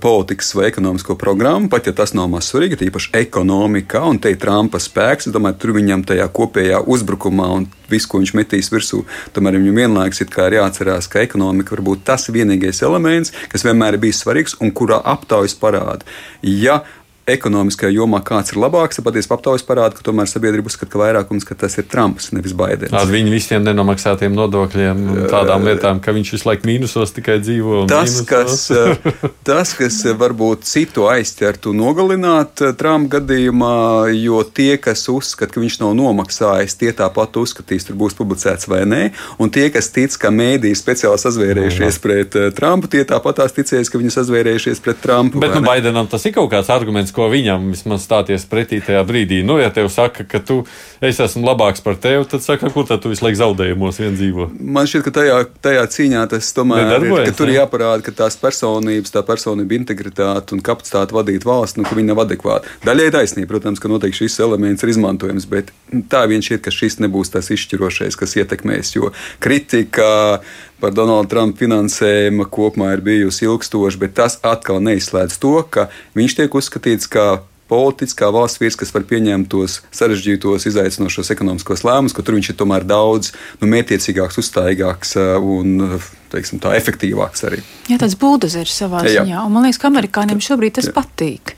politikas vai ekonomisko programmu, pat ja tas nav maz svarīgi, tīpaši ekonomikā, un te ir Trumpa spēks. Domāju, tur viņam tajā kopējā uzbrukumā un viss, ko viņš metīs virsū, tomēr viņam vienlaikus ir jāatcerās, ka ekonomika var būt tas vienīgais elements, kas vienmēr ir bijis svarīgs un kurā aptaujas parāda. Ja ekonomiskajā jomā kāds ir labāks, tad patiesībā aptaujas parāda, ka tomēr sabiedrība uzskata, ka vairākums ka tas ir Trumps, nevis Baidens. Ar viņu visiem nenomaksātiem nodokļiem tādām lietām, ka viņš visu laiku mīnusos tikai dzīvo. Tas kas, *laughs* tas, kas varbūt citu aizķertu nogalināt Trumpa gadījumā, jo tie, kas uzskata, ka viņš nav nomaksājis, tie tāpat uzskatīs, tur būs publicēts vai nē, un tie, kas tic, ka mēdīji speciāli sazvērējušies pret Trumpu, tie tāpat tās ticēs, ka viņi sazvērējušies pret Trumpu. Bet nu, Baidenam tas ir kaut kāds arguments ko viņam vismaz stāties pretī tajā brīdī. Nu, ja tev saka, ka tu es esmu labāks par tevi, tad saka, kur tad tu visu laiku zaudējumos vien dzīvo. Man šķiet, ka tajā, tajā cīņā tas tomēr ir, ka tur ir jāparāda, ka tās personības, tā personība integritāte un kapacitāte vadīt valsts, nu, ka viņi nav adekvāti. Daļai taisnība, protams, ka noteikti šis elements ir izmantojams, bet tā vien šķiet, ka šis nebūs tas izšķirošais, kas ietekmēs, jo kritika par Donaldu Trumpu finansējumu kopumā ir bijusi ilgstoša, bet tas atkal neizslēdz to, ka viņš tiek uzskatīts par politiskā valsts vīrs, kas var pieņemt tos sarežģītos, izaicinošos ekonomiskos lēmumus, ka tur viņš ir tomēr daudz nu, mētiecīgāks, uzstājīgāks uh, un teiksim, tā, efektīvāks arī. Jā, tāds buldozeris savā ziņā. Un man liekas, ka amerikāņiem šobrīd tas Jā. patīk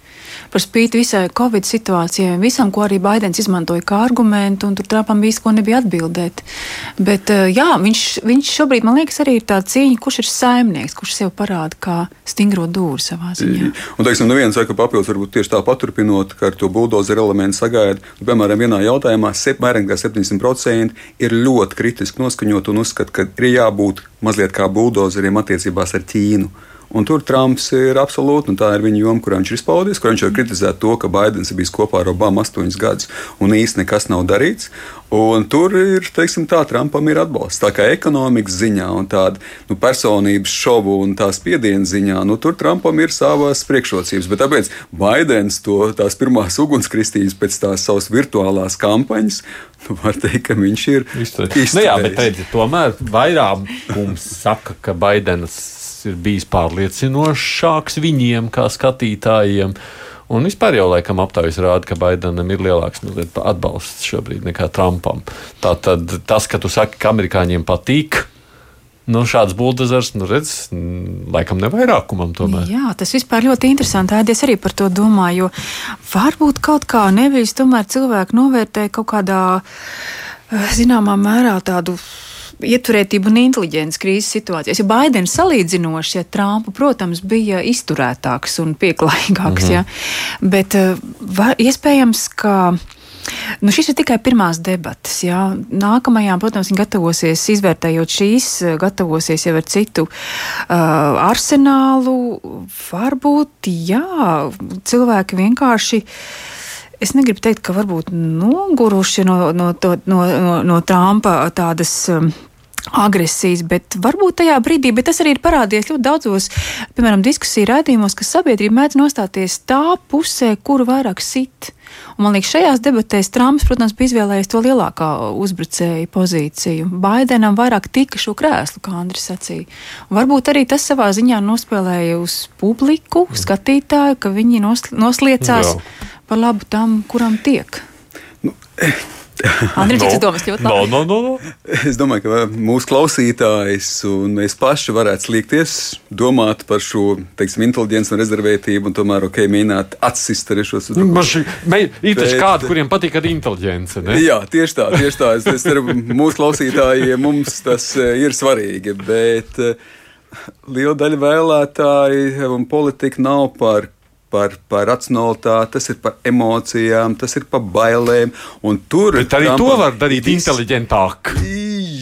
par spīti visai Covid situācijai un visam, ko arī Baidens izmantoja kā argumentu, un tur Trumpam visu, ko nebija atbildēt. Bet eh, jā, viņš, viņš šobrīd, man liekas, arī ir tā cīņa, kurš ir saimnieks, kurš sev parāda kā stingro dūri savā ziņā. Un, teiksim, neviens saka, ka papildus varbūt tieši tā paturpinot, ka ar to buldozeru elementu sagaida, piemēram, vienā jautājumā nekā 70% ir ļoti kritiski noskaņot un uzskata, ka ir jābūt mazliet kā buldozeriem attiecībās ar Ķīnu. Un tur Trumps ir absolūti, un tā ir viņa joma, kurā viņš ir izpaudījis, kur viņš jau kritizē to, ka Baidens ir bijis kopā ar Obamu astoņus gadus un īsti nekas nav darīts. Un tur ir, teiksim, tā, Trumpam ir atbalsts. Tā kā ekonomikas ziņā un tāda nu, personības šovu un tās piedienas ziņā, nu, tur Trumpam ir savas priekšrocības. Bet tāpēc Baidens to tās pirmās ugunskristības pēc tās savas virtuālās kampaņas, nu, var teikt, ka viņš ir izturējis. Nu, jā, bet redzi, tomēr vairākums saka, ka Baidens ir bijis pārliecinošāks viņiem, kā skatītājiem. Un vispār jau laikam aptaujas rāda, ka Baidenam ir lielāks atbalsts šobrīd nekā Trumpam. Tātad tas, ka tu saki, ka amerikāņiem patīk, Nu, šāds buldozers, nu, redz, laikam nevairākumam tomēr. Jā, tas vispār ļoti interesanti. Ēdies arī par to domāju, jo varbūt kaut kā nevis tomēr cilvēki novērtē kaut kādā, zināmā mērā tādu ieturētību un inteliģenci krīzes situācijās. Ja Baidens salīdzinoši, ja Trumpa, protams, bija izturētāks un pieklājīgāks, mm -hmm. ja, bet eh, va, iespējams, ka. Nu, šis ir tikai pirmās debatas. Jā. Nākamajām, protams, viņi gatavosies, izvērtējot šīs, gatavosies jau ar citu uh, arsenālu. Varbūt, jā, cilvēki vienkārši. Es negribu teikt, ka varbūt noguruši no, no, to, no, no, no Trumpa tādas. Um, agresijas, bet varbūt tajā brīdī, bet tas arī ir parādījies ļoti daudzos, piemēram, diskusiju rādījumos, ka sabiedrība mēdz nostāties tā pusē, kuru vairāk sit. Un, man liekas, šajās debatēs Trumps, protams, bija izvēlējies to lielākā uzbrucēju pozīciju. Baidenam vairāk tika šo krēslu, kā Andris sacīja. Un varbūt arī tas savā ziņā nospēlēja uz publiku, skatītāju, ka viņi nosliecās Jā. Par labu tam, kuram tiek. Nu, *laughs* Andriņš, no, domas ļoti labi. No, no, no. Es domāju, ka mūsu klausītājs un mēs paši varētu sliekties, domāt par šo teiksim, inteliģenci un rezervētību, un tomēr ok, mēģināt atsist arī šos uzdevumus. Ir taču kādi, kuriem patīk arī inteliģence. Ne? Jā, tieši tā, tieši tā. Es, es ceru, mūsu klausītājiem mums tas eh, ir svarīgi, bet eh, liela daļa vēlētāji un politika nav par par, par racionalitāti, tas ir par emocijām, tas ir par bailēm. Tur bet arī Trumpam, to var darīt vis... inteliģentāk.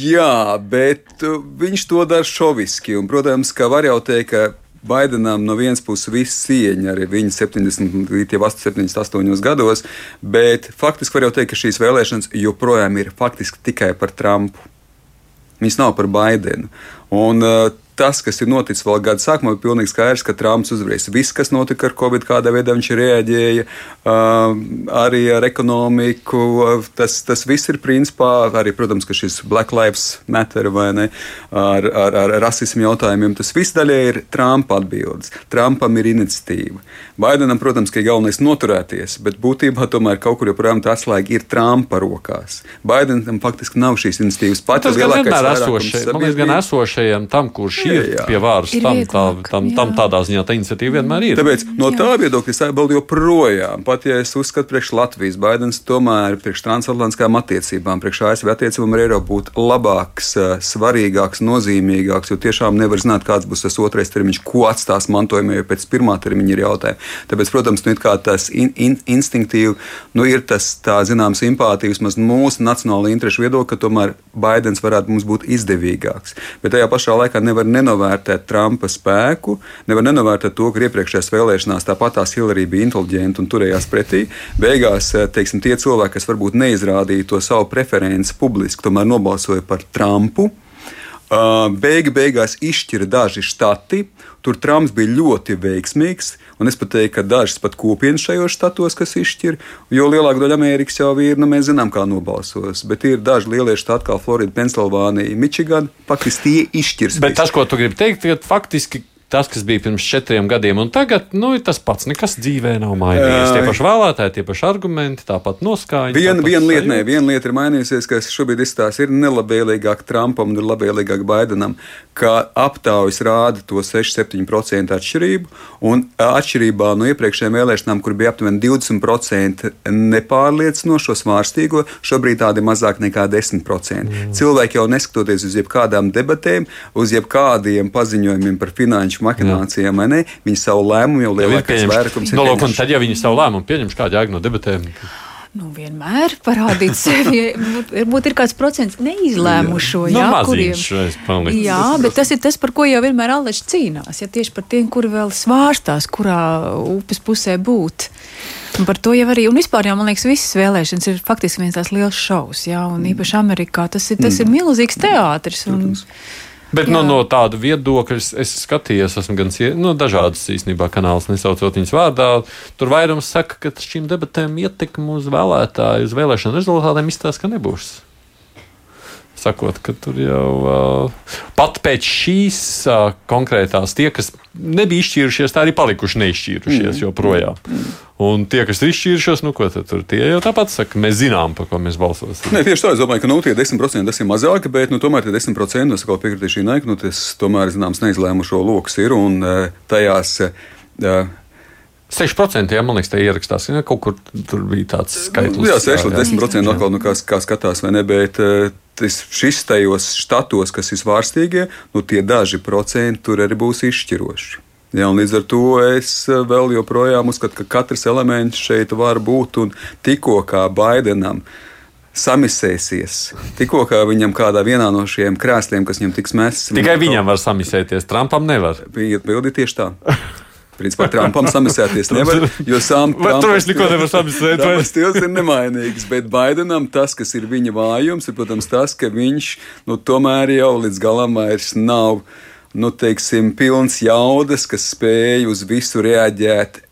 Jā, bet uh, viņš to dara šoviski. Un, protams, ka var jau teikt, ka Baidenam no vienas puses viss cieņa, arī viņa 70, jau 78 gados, bet faktiski var jau teikt, ka šīs vēlēšanas joprojām ir faktiski tikai par Trumpu. Viņas nav par Baidenu. Un, uh, tas, kas ir noticis vēl gada sākumā, ir pilnīgi skaidrs, ka Trumps uzvarēs. Viss, kas notika ar Covid, kādā veidā viņš reaģēja, uh, arī ar ekonomiku, tas, tas viss ir principā arī, protams, ka šis Black Lives Matter vai ne, ar, ar, ar rasismu jautājumiem, tas viss daļai ir Trumpa atbildes. Trumpam ir iniciatīva. Baidenam, protams, ka ir galvenais noturēties, bet būtībā tomēr kaut kur joprojām tā atslēga ir Trumpa rokās. Baidenam faktiski nav šīs iniciatīvas pati lielākā. Tas gan vienmēr esošajam, gan esošajam tam, kurš ir jā, jā. pie vāras. Ir tam, vieglāk, tā, tam, jā. tam tādā ziņā tā iniciatīva vienmēr ir. Tāpēc no Jā. tā viedokļa es atbildu joprojām. Pat ja es uzskatu, priekš Latvijas Baidens tomēr priekš transatlantiskām attiecībām, priekš ASV attiecībām ar Eiropu būtu labāks, eh, svarīgāks, nozīmīgāks, jo tiešām nevar zināt, kāds būs tas otrais termiņš, ko atstās mantojumā, jo pēc pirmā termiņa ir jautājumi. Tāpēc, protams, nu, tas in, in, instinktīvi nu, ir tas, tā zinām, simpātija vismaz mūsu nacionāla interešu viedokļa, ka tomēr Baidens varētu mums būt izdevīgāks. Bet tajā pašā laikā nevar nenovērtēt Trumpa spēku, nevar nenovērtēt to, ka iepriekšējās vēlēšanās tāpatās Hillary bija inteliģenta un turējās pretī. Beigās, eh, teiksim, tie cilvēki, kas varbūt neizrādīja to savu preferenci publiski, tomēr nobalsoja par Trumpu. Beigi beigās izšķira daži štati. Tur Trumps bija ļoti veiksmīgs, un es pat teiktu, ka dažas pat kopienas šajos štatos, kas izšķir, jo lielāka daļa Amerikas jau ir, nu, mēs zinām, kā nobalsos. Bet ir daži lielie štati, kā Florida, Pensilvānija, Mičigana, faktiski tie izšķirs. Bet visu. tas, ko tu gribi teikt, ir faktiski. Tas, kas bija pirms četriem gadiem, un tagad nu, tas pats. Nekas dzīvē nav mainījies. Tie paši vēlētāji, tie paši argumenti, tāpat noskaņa. Tāpat viena lieta, nē, viena lieta ir mainījusies, kas šobrīd izstāsta, ir nelabvēlīgāk Trumpam un ir labvēlīgāk Baidenam, ka aptaujas rāda to 6-7% atšķirību. Un atšķirībā no iepriekšējām vēlēšanām, kur bija aptuveni 20% nepārliecinošo svārstīgo, šobrīd tādi mazāk nekā 10%. Mm. Cilvēki jau neskatoties uz jebkādām debatēm, uz jebkādiem paziņojumiem par finanšu mahinācijām, vai ne, viņi savu lēmumu jau Jau lielākais vairākums ir Nu, lūk, un tad, ja viņi savu lēmumu pieņems, kāda jēga no debatēm? Nu, vienmēr parādīt *laughs* sevi. Varbūt ir kāds procents neizlēmušo, Nu, jā, maziņš reiz paliks. Jā, bet tas ir tas, par ko jau vienmēr Aleģis cīnās. Ja tieši par tiem, kuri vēl svārstās, kurā upes pusē būt. Un par to jau arī, un vispār jau man liekas, visas vēlēšanas ir faktiski viens tās liels šovs, jā, un īpaši Amerikā tas ir, tas ir milzīgs teātris. Un, Bet Jā. no tāda viedokļa es, skatījos, esmu gan nu, dažādas īstenībā kanālus, nesaucot viņas vārdā. Tur vairums saka, ka šīm debatēm ietekme uz vēlētāju, uz vēlēšanu rezultātiem izstāsta, ka nebūs. Sakot, ka tur jau uh, pat pēc šīs uh, konkrētās tie, kas nebija izšķīrušies, tā arī palikuši neizšķīrušies joprojām. Un tie, kas ir izšķīrušies, nu ko tad tur tie jau tāpat saka, mēs zinām, par ko mēs balsosim. Nē, tieši tā, es domāju, ka nu, tie 10% tas ir mazāk, bet nu, tomēr tie 10% es piekritīšu Inai, ka nu, tas tomēr zināms neizlēmušo lokus ir un tajās. eh, 6% jā, man liekas, tā ierakstās. Ja, kaut kur tur bija tāds skaitlis. Nu, Jā, 6 līdz 10% atkal, nu, kā, kā skatās, vai ne, bet eh, tas, šis tajos štatos, kas ir svārstīgie, nu, tie daži procenti tur arī būs izšķiroši. Un līdz ar to es eh, vēl joprojām uzskatu, ka katrs elements šeit var būt un tikko kā Baidenam. Samisēsies. Tikko kā viņam kādā vienā no šiem krēsliem, kas viņam tiks mests, Tikai viņam var samisēties, Trumpam nevar. bija atbildi tieši tā. *laughs* Principā Trumpam samisēties nevar, jo sām Vai tur es neko nevaru samisēt? Tas stils ir nemainīgs, bet Baidenam tas, kas ir viņa vājums, ir, protams, tas, ka viņš nu, tomēr jau līdz galam vairs nav, nu, teiksim, pilns jaudas, kas spēj uz visu reaģēt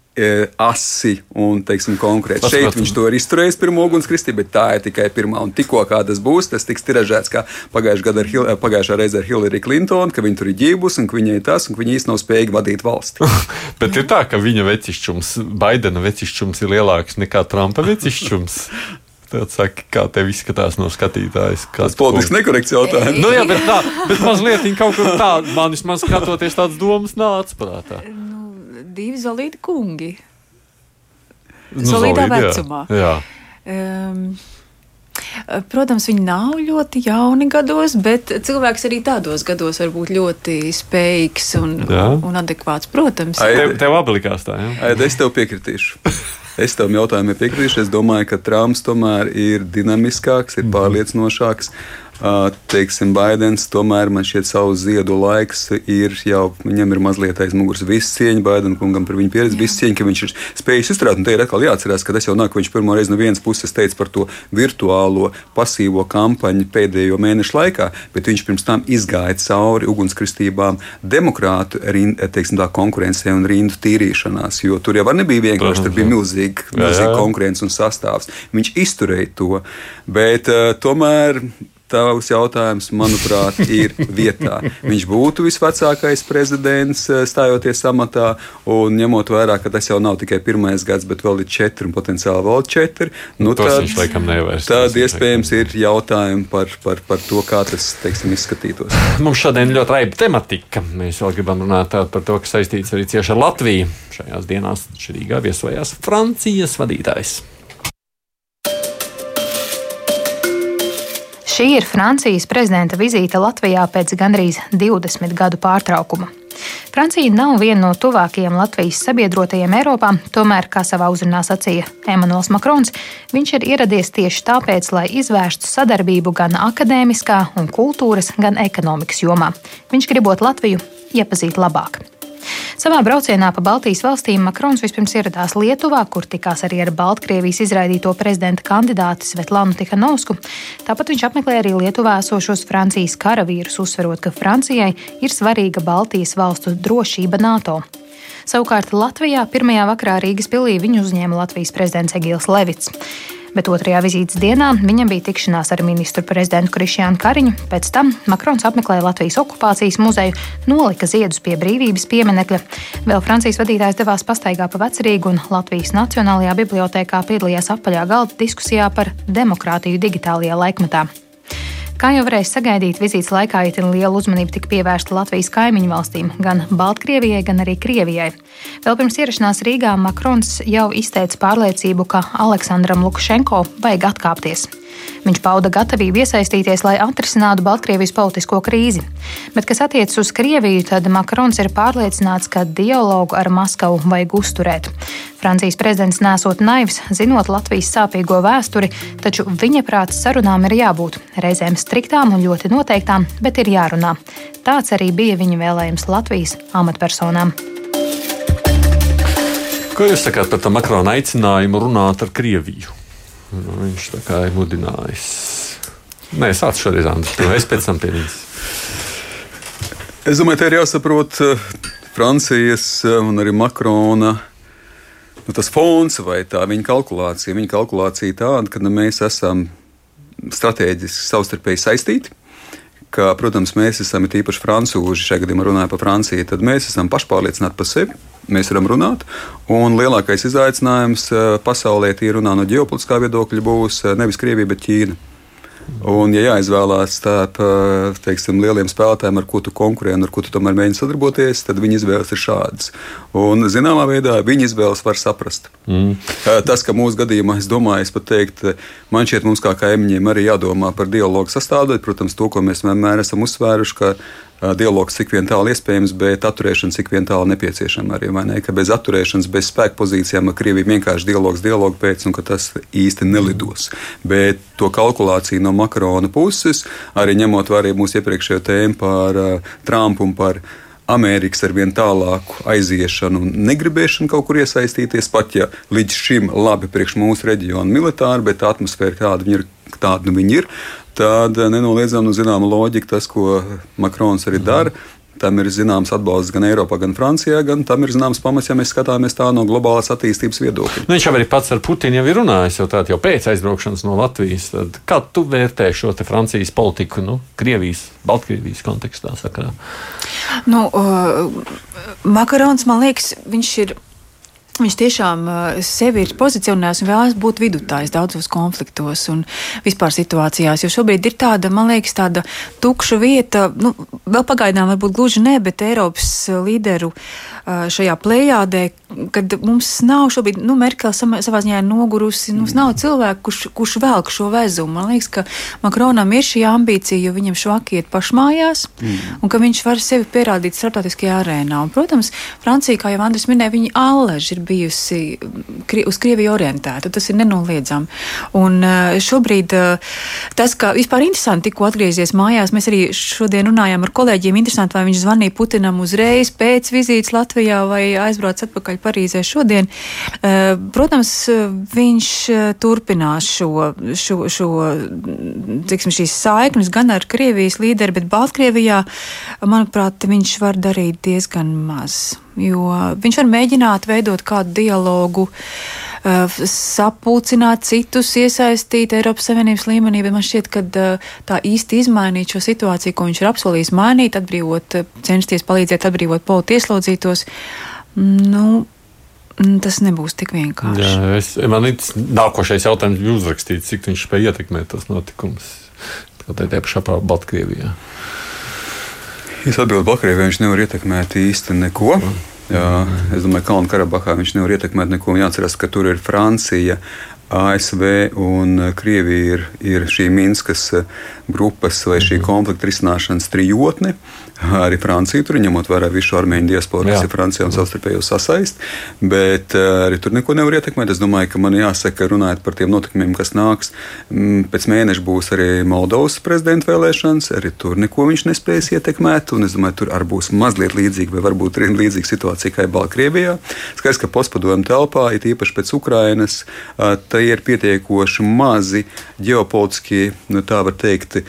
asi un, teiksim, konkrēti. Tas, Šeit viņš to ir izturējis pirmo ugunskristi, bet tā ir tikai pirmā. Un tikko kā tas būs, tas tiks tiražēts kā pagājušā, Hil pagājušā reizē ar Hillary Clinton, ka viņa tur ir ģībus un ka viņai ir tas, un ka viņa īstenībā nav spējīga vadīt valsti. *laughs* Bet ir tā, ka viņa vecišķums, Baidena vecišķums ir lielāks nekā Trumpa vecišķums. *laughs* Tad saka, kā tev izskatās no skatītājas. Tas politiski nekorekts jautājums. Nu, jā, bet tā, bet mazliet viņa kaut kur tā, man vismaz skatoties tādas domas nāca prātā. Divi zelīti kungi. Nu, jā. vecumā. Jā. Um, Protams, viņi nav ļoti jauni gados, bet cilvēks arī tādos gados var būt ļoti spējīgs un, Jā. un adekvāts. Protams, Ai, Tev, tev abi likās tā? Aid, Es tev piekritīšu. Es tam jautājumam piekritīšu. Es domāju, ka Trumps tomēr ir dinamiskāks, ir pārliecinošāks. Ā, Teiksim, Baidens tomēr man šķiet, savu ziedu laiks ir jau, viņam ir mazliet aiz muguras. Viss cieņa Baidena kungam par viņu pieredzi, viss cieņa, ka viņš ir spējis izturēt. Un te ir atkal jāatcerās, ka tas jau nāk, ka viņš pirmo reizi no vienas puses teica par to virtuālo pasīvo kampaņu pēdējo mēnešu laikā, bet viņš pirms tam izgāja cauri ugunskristībām demokrātu rind, teiksim, tā, konkurencei un rindu tīrīšanās, jo tur jau nebija vienkārši, tur bija milzīgi, Jā, jā. milzīgi konkurence un sastāvs. Viņš izturēja to, bet uh, tomēr tavs jautājums, manuprāt, ir vietā. Viņš būtu visvecākais prezidents eh, stājoties amatā, un ņemot vērā, ka tas jau nav tikai pirmais gads, bet vēl ir četri un potenciāli vēl četri, nu, Tos tad, viņš laikam nevairs. tad iespējams ir jautājumi par, par, par to, kā tas teiksim, izskatītos. Mums šodien ļoti raiba tematika. Mēs vēl gribam runāt par to, kas saistīts arī cieši ar Latviju. Šajās dienās šī Rīgā viesojās Francijas vadītājs. Šī ir Francijas prezidenta vizīte Latvijā pēc gandrīz 20 gadu pārtraukuma. Francija nav viena no tuvākajiem Latvijas sabiedrotajiem Eiropā, tomēr, kā savā uzrunā sacīja Emmanuels Makrons, viņš ir ieradies tieši tāpēc, lai izvērstu sadarbību gan akadēmiskā, un kultūras, gan ekonomikas jomā. Viņš gribot Latviju iepazīt labāk. Savā braucienā pa Baltijas valstīm Makrons vispirms ieradās Lietuvā, kur tikās arī ar Baltkrievijas izraidīto prezidenta kandidāti Svetlānu Tihanovsku. Tāpat viņš apmeklēja arī Lietuvā esošos Francijas karavīrus, uzsverot, ka Francijai ir svarīga Baltijas valstu drošība NATO. Savukārt Latvijā pirmajā vakarā Rīgas pilī viņu uzņēma Latvijas prezidents Egils Levits bet otrajā vizītes dienā viņam bija tikšanās ar ministru prezidentu Krišjānu Kariņu. Pēc tam Makrons apmeklēja Latvijas okupācijas muzeju, nolika ziedus pie brīvības pieminekļa. Vēl Francijas vadītājs devās pastaigā pa vecerīgu un Latvijas Nacionālajā bibliotekā piedalījās apaļā galda diskusijā par demokrātiju digitālajā laikmetā. Kā jau varēja sagaidīt, vizītes laikā itin liela uzmanība tika pievērsta Latvijas kaimiņu valstīm, gan Baltkrievijai, gan arī Krievijai. Vēl pirms ierašanās Rīgā Makrons jau izteica pārliecību, ka Aleksandram Lukašenko vajag atkāpties. Viņš pauda gatavību iesaistīties, lai atrisinātu Baltkrievijas politisko krīzi. Bet, kas attiecas uz Krieviju, tad Makrons ir pārliecināts, ka dialogu ar Maskavu vajag uzturēt. Francijas prezidents nesot naivs, zinot Latvijas sāpīgo vēsturi, taču viņa prāta sarunām ir jābūt reizēm striktām un ļoti noteiktām, bet ir jārunā. Tāds arī bija viņa vēlējums Latvijas amatpersonām. Ko jūs sakāt par tā Makrona aicinājumu runāt ar Krieviju? Nu, viņš tā kā ir mudinājis. Nē, sāc šodien, Andris, to es pēc tam pie viņas. Es domāju, te ir jāsaprot uh, Francijas uh, un arī Makrona nu, tas fons vai tā viņa kalkulācija. Viņa kalkulācija tāda, ka nu, mēs esam strateģiski savstarpēji saistīti. Ka, protams, mēs esam īpaši frančūži, šajā gadījumā runājot par Franciju, tad mēs esam pašpārliecināti par sevi. Mēs varam runāt, un lielākais izaicinājums eh, pasaulē, tīri runā no ģeopolitiskā viedokļa, būs eh, nevis Krievija, bet Ķīna. Un, ja jāizvēlās starp teiksim, lieliem spēlētājiem, ar ko tu konkurē un ar ko tu tomēr mēģini sadarboties, tad viņa izvēles ir šādas. Un, zināmā veidā, viņa izvēles var saprast. Mm. Tas, ka mūsu gadījumā, es domāju, es pat teiktu, man šķiet, mums kā kaimiņiem arī jādomā par dialogu sastāvdaļu. Protams, to, ko mēs vienmēr esam uzsvēruši, ka dialogs cik vien tālu iespējams, bet atturēšana cik vien tālu nepieciešama arī. Ne? Ka bez atturēšanas, bez spēka pozīcijām ar Krieviju vienkārši dialogs dialogu pēc, un ka tas īsti nelidos. Bet to kalkulāciju no Makrona puses, arī ņemot vērā mūsu iepriekšējo tēmu par uh, Trumpu un par Amerikas ar vien tālāku aiziešanu un negribēšanu kaut kur iesaistīties, pat ja līdz šim labi priekš mūsu reģiona militāri, bet atmosfēra kāda viņa ir, tāda nu viņa ir tad nenoliedzami nu, zināma loģika tas, ko Makrons arī dara. Tam ir zināms atbalsts gan Eiropā, gan Francijā, gan tam ir zināms pamats, ja mēs skatāmies tā no globālās attīstības viedokļa. Nu, viņš jau arī pats ar Putinu jau ir runājis, jau tādā jau pēc aizbraukšanas no Latvijas. Tad, kā tu vērtē šo Francijas politiku, nu, Krievijas, Baltkrievijas kontekstā? Sakarā? Nu, uh, Makarons, man liekas, viņš ir Viņš tiešām sevi ir pozicionējis un vēlas būt vidutājs daudzos konfliktos un vispār situācijās. Jo šobrīd ir tāda, man liekas, tāda tukša vieta, nu, vēl pagaidām varbūt gluži ne, bet Eiropas līderu šajā plējādē, kad mums nav šobrīd, nu, Merkel savā ziņā ir nogurusi, mums nav cilvēku, kurš, kurš velk šo vezumu. Man liekas, ka Makronam ir šī ambīcija, jo viņam švaki iet pašmājās mm. un ka viņš var sevi pierādīt starptautiskajā arēnā. Un, protams, Francija, kā jau Andris minēja, viņa alleži ir bijusi uz Krieviju orientēta. Tas ir nenoliedzami. Un eh, šobrīd eh, tas, ka vispār interesanti tikko atgriezies mājās, mēs arī šodien runājām ar kolēģiem. Interesanti, vai viņš zvanīja Putinam uzreiz pēc vizītes Latvijā vai aizbrauc atpakaļ Parīzē šodien. Eh, protams, viņš turpinās šo, šo, šo tiksim, šīs saiknes gan ar Krievijas līderi, bet Baltkrievijā, manuprāt, viņš var darīt diezgan maz jo viņš var mēģināt veidot kādu dialogu uh, sapulcināt citus, iesaistīt Eiropas Savienības līmenī, bet man šķiet, ka uh, tā īsti izmainīt šo situāciju, ko viņš ir apsolījis mainīt, atbrīvot, censties palīdzēt atbrīvot politi ieslodzītos, nu, Tas nebūs tik vienkārši. Jā, es, man ir nākošais jautājums, jūs uzrakstīt, cik viņš spēja ietekmēt tos notikumus. Kā tā pašā Baltkrievijā. Es atbildu Baltkrievijai, viņš nevar ietekmēt īsti neko. Jā, es domāju, ka Kalnu Karabahā viņš nevar ietekmēt neko. Jāatcerās, ka tur ir Francija, ASV un Krievija ir, ir šī Minskas grupas vai šī konflikta risināšanas trijotne. Arī Francija tur ņemot vērā visu armēņu diasporu, kas ir Francijā un savstarpējo sasaist, bet uh, arī tur neko nevar ietekmēt. Es domāju, ka man jāsaka, runājot par tiem notikumiem, kas nāks, m, pēc mēneša būs arī Moldovas prezidenta vēlēšanas, arī tur neko viņš nespēs ietekmēt, un es domāju, tur arī būs mazliet līdzīga, vai varbūt arī līdzīga situācija kā Baltkrievijā. Skaidrs, ka postpadomu telpā, it īpaši pēc Ukrainas, uh, tā ir pietiekoši mazi ģeopolitiski, nu, tā var teikt,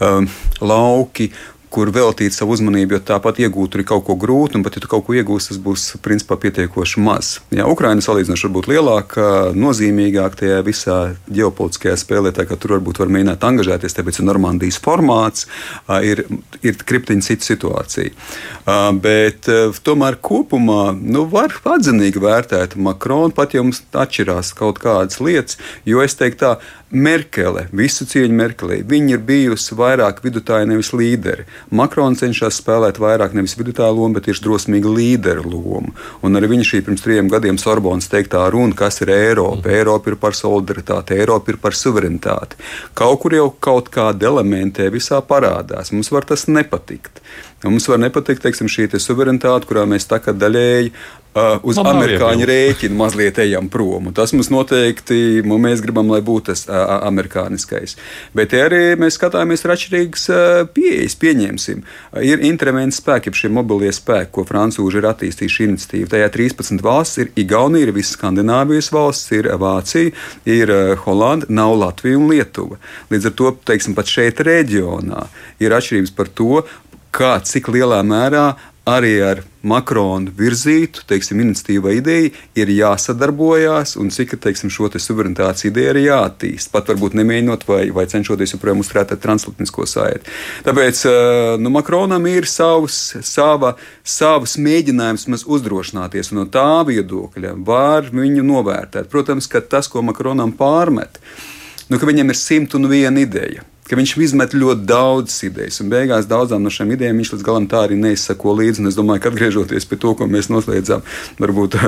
um, lauki, kur veltīt savu uzmanību, jo tāpat iegūt tur ir kaut ko grūti, un pat ja tu kaut ko iegūsi, tas būs principā pietiekoši maz. Jā, Ukraina salīdzinoši varbūt lielāka, nozīmīgāka tajā visā ģeopolitiskajā spēlē, tā kā tur varbūt var mēģināt angažēties, tāpēc ir Normandijas formāts, ir, ir kriptiņa cita situācija. Bet tomēr kopumā nu, var atzinīgi vērtēt Makronu, pat ja mums atšķirās kaut kādas lietas, jo es teiktu tā, Merkele, visu cieņu Merkelē, viņa ir bijusi vairāk vidutāja, nevis līderi. Makrons cenšas spēlēt vairāk nevis vidutāju lomu, bet tieši drosmīgu līderu lomu. Un arī viņa šī pirms trim gadiem Sorbonas teiktā runa, kas ir Eiropa. Eiropa ir par solidaritāti, Eiropa ir par suverenitāti. Kaut kur jau kaut kāda elementē visā parādās. Mums var tas nepatikt. Mums var nepatikt teiksim, šī te suverenitāte, kurā mēs tā kā daļēji uh, uz Man amerikāņu rēķinu mazliet ejam prom. Un tas mums noteikti, nu, mēs gribam, lai būtu tas uh, amerikāniskais. Bet arī mēs skatāmies ar atšķirīgas uh, pieejas. Pieņemsim, uh, ir intervences spēki, šie mobilie spēki, ko francūži ir attīstījuši iniciatīvu. Tajā 13 valsts ir Igaunija, ir visas Skandināvijas valsts, ir Vācija, ir uh, Holanda, nav Latvija un Lietuva. Līdz ar to, teiksim, pat šeit reģionā ir atšķirības par to, kā cik lielā mērā arī ar Makronu virzītu teiksim, iniciatīva ideja ir jāsadarbojās un cik teiksim, šo te suverenitātes ideju ir jāattīst. Pat varbūt nemēģinot vai, vai cenšoties joprojām uzturēt transatlantisko saiti. Tāpēc nu, Makronam ir savs, sava, savs mēģinājums uzdrošināties, un no tā viedokļa var viņu novērtēt. Protams, ka tas, ko Makronam pārmet, nu, ka viņam ir simt un viena ideja ka viņš izmet ļoti daudzas idejas, un beigās daudzām no šīm idejām viņš līdz galam tā arī neizsako līdzi. Es domāju, ka atgriežoties pie to, ko mēs noslēdzām, varbūt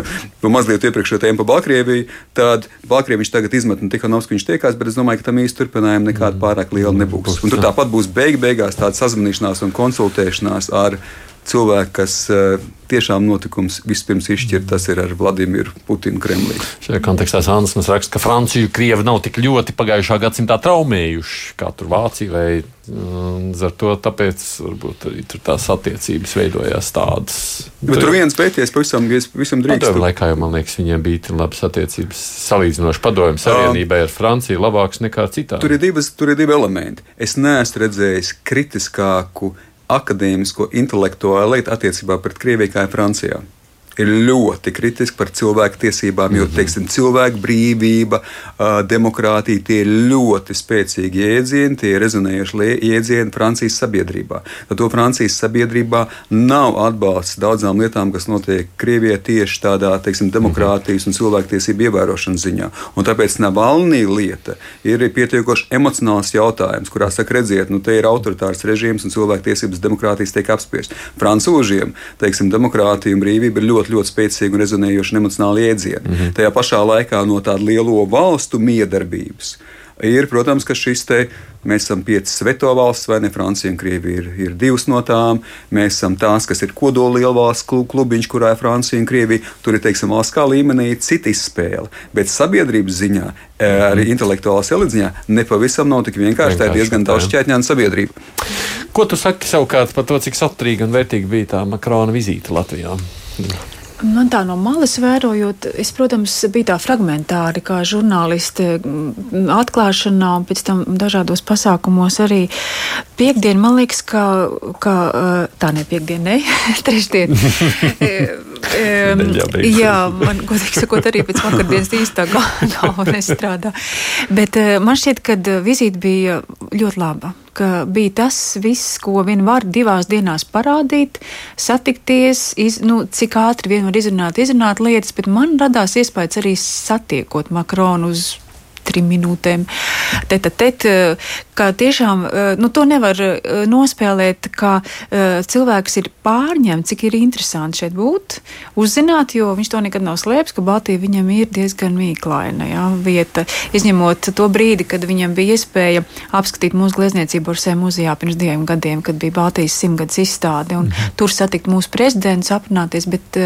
to *laughs* mazliet iepriekšējā tēma par Baltkrieviju, tad Baltkrieviju viņš tagad izmet ne tikai Novs, viņš tiekās, bet es domāju, ka tam īsti turpinājumi nekāda mm. pārāk liela nebūs. Un tur tāpat būs beig beigās tāda sazvanīšanās un konsultēšanās ar cilvēki, kas uh, tiešām notikums vispirms izšķir, tas ir ar Vladimiru Putinu Kremlī. Šajā kontekstā mums raksta, ka Franciju Krievi nav tik ļoti pagājušā gadsimtā traumējuši kā tur Vācija vai um, ar to tāpēc varbūt arī tur tās attiecības veidojās tādas. Bet tur viens pēties pavisam, pavisam drīkst. Padomju laikā jau, man liekas, viņiem bija labas attiecības salīdzinoši padomju savienībai ar Franciju labāks nekā citā. Tur ir, divas, tur ir divi elementi. Es neesmu redzējis kritiskāku akadēmisko intelektuālo lietu attiecībā pret Krieviju kā Francijā ir ļoti kritiski par cilvēku tiesībām, jo, mhm. teiksim, cilvēku brīvība, demokrātija tie ir ļoti spēcīgi jēdzieni, tie ir rezonējuši jēdzieni Francijas sabiedrībā. Tad to Francijas sabiedrībā nav atbalsts daudzām lietām, kas notiek Krievijā tieši tādā, teiksim, demokrātijas un cilvēktiesību ievērošanas ziņā. Un tāpēc Navalnī lieta ir pietiekoši emocionāls jautājums, kurā saka, redziet, nu te ir autoritārs režīms un cilvēktiesības demokrātijas tiek apspiestas. Francūžiem, teiksim, demokrātija un brīvība ir ļoti ļoti, ļoti spēcīgi un rezonējoši emocionāli iedzieni. Mm -hmm. Tajā pašā laikā no tāda lielo valstu miedarbības ir, protams, ka šis te. Mēs esam piecas sveto valsts, vai ne? Francija un Krievija ir, ir divas no tām. Mēs esam tās, kas ir kodola lielvalsts klubiņš, kurā ir Francija un Krievija. Tur ir, teiksim, valsts kā līmenī cita izspēle. Bet sabiedrības ziņā, e, arī intelektuālā eliziņā, nepavisam nav tik vienkārši. Tā ir diezgan daudz šķētņēna sabiedrība. Ko tu saki savukārt par to, cik saturīga un vērtīga bija tā Makrona vizīte Latvijā? Man tā no malas vērojot, es, protams, biju tā fragmentāri, kā žurnāliste atklāšanā, un pēc tam dažādos pasākumos arī. Piektdien, man liekas, ka, ka tā ne piekdien, ne, *laughs* trešdien. *laughs* Um, jā, man, godīgi sakot, arī pēc vakardienas īstā galva *laughs* nestrādā. Bet man šķiet, ka vizīte bija ļoti laba. Ka bija tas viss, ko vien var divās dienās parādīt, satikties, iz, nu, cik ātri vien var izrunāt, izrunāt lietas, bet man radās iespējas arī satiekot Makronu uz trim minūtēm. Teta, tet, ka tiešām nu, to nevar nospēlēt, ka cilvēks ir pārņemts, cik ir interesanti šeit būt, uzzināt, jo viņš to nekad nav slēpis, ka Baltija viņam ir diezgan mīklaina jā, vieta. Izņemot to brīdi, kad viņam bija iespēja apskatīt mūsu glezniecību Orsē muzejā pirms diviem gadiem, kad bija Baltijas simtgadus izstāde, un mhm. tur satikt mūsu prezidents, aprunāties, bet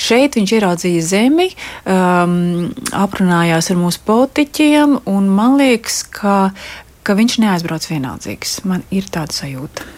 šeit viņš ieraudzīja zemi, um, aprunājās ar mūsu politiķiem, gadiem, un man liekas, ka, ka viņš neaizbrauc vienaldzīgs. Man ir tāda sajūta.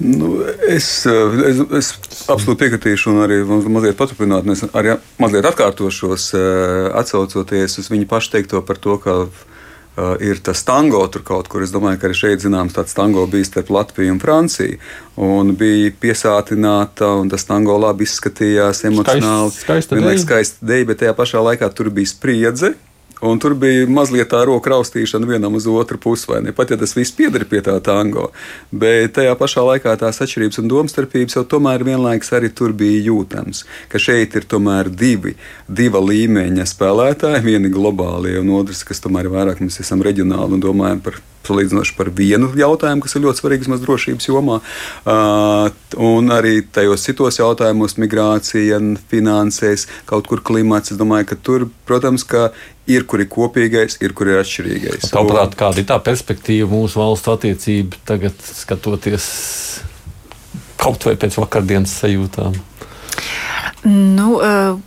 Nu, es, es, es absolūti piekritīšu, un arī mazliet paturpināt, un es arī mazliet atkārtošos, eh, atcaucoties uz viņa pašu teikto par to, ka uh, ir tas tango tur kaut kur. Es domāju, ka arī šeit zināms tāds tango bija starp Latviju un Franciju. Un bija piesātināta, un tas tango labi izskatījās emocionāli. Skaista, skaista deja. Skaista deja, bet tajā pašā laikā tur bija spriedze Un tur bija mazliet tā roka raustīšana vienam uz otru ne? Pat ja tas viss pieder pie tā tango. Bet tajā pašā laikā tās atšķirības un domstarpības jau tomēr vienlaikus arī tur bija jūtams. Ka šeit ir tomēr divi, diva līmeņa spēlētāji, vieni globāli un otrs, kas tomēr ir vairāk mēs esam reģionāli un domājam par salīdzinoši par vienu jautājumu, kas ir ļoti svarīgs mazas drošības jomā. Uh, un arī tajos citos jautājumos, migrācija, finansēs, kaut kur klimats. Es domāju, ka tur, protams, ka ir kur ir kopīgais, ir kur ir atšķirīgais. Tāpat kāda ir tā perspektīva mūsu valstu attiecību tagad skatoties kaut vai pēc vakardienas sajūtām? Nu, uh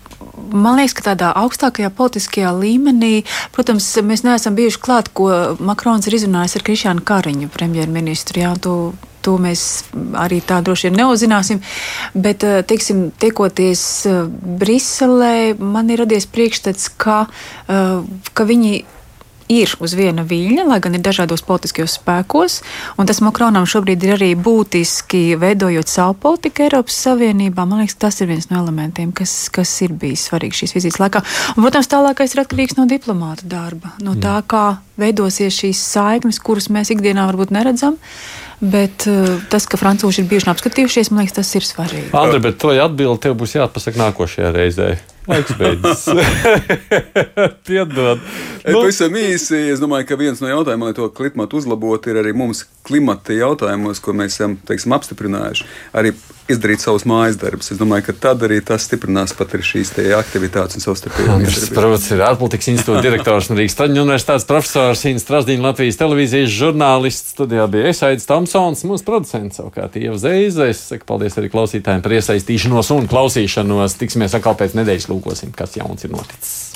man liekas, ka tādā augstākajā politiskajā līmenī, protams, mēs neesam bijuši klāt, ko Makrons ir izrunājis ar Krišānu Kariņu, premjerministru. Jā, tu, to mēs arī tā droši vien neuzzināsim. Bet, eh, teiksim, tiekoties eh, Briselē, man ir radies priekšstats, ka, eh, ka viņi ir uz viena viļņa, lai gan ir dažādos politiskajos spēkos. Tas Makronam šobrīd ir arī būtiski veidojot savu politiku Eiropas Savienībā. Man liekas, tas ir viens no elementiem, kas, kas ir bijis svarīgs šīs vizītes laikā. Un, protams, tālākais ir atkarīgs no diplomāta darba, no tā, kā veidosies šīs saiknes, kuras mēs ikdienā varbūt neredzam. Bet uh, tas, ka frančūši ir bijuši apskatījušies, man liekas, tas ir svarīgi. Andri, bet to atbildi tev būs jāatpasaka nākošajā reizē. Laiks beidzas. *laughs* Piedod. Nu. Pavisam īsi, es domāju, ka viens no jautājumiem, lai to klimatu uzlabotu, ir arī mums klimata jautājumos, ko mēs esam teiksim, apstiprinājuši, arī izdarīt savus mājas darbus. Es domāju, ka tad arī tas stiprinās pat arī šīs aktivitātes un savstarpēju. Protams, ir ārpolitikas institūta direktors un Rīgas Traģiņu universitātes profesors Inns Trasdīna Latvijas televīzijas žurnālists. Studijā bija Esaidis Tomsons, mūsu producents savukārt Ieva Zeize. Es saku paldies arī klausītājiem par iesaistīšanos un klausīšanos. Tiksimies atkal pēc nedēļas lūkosim, kas jauns ir noticis.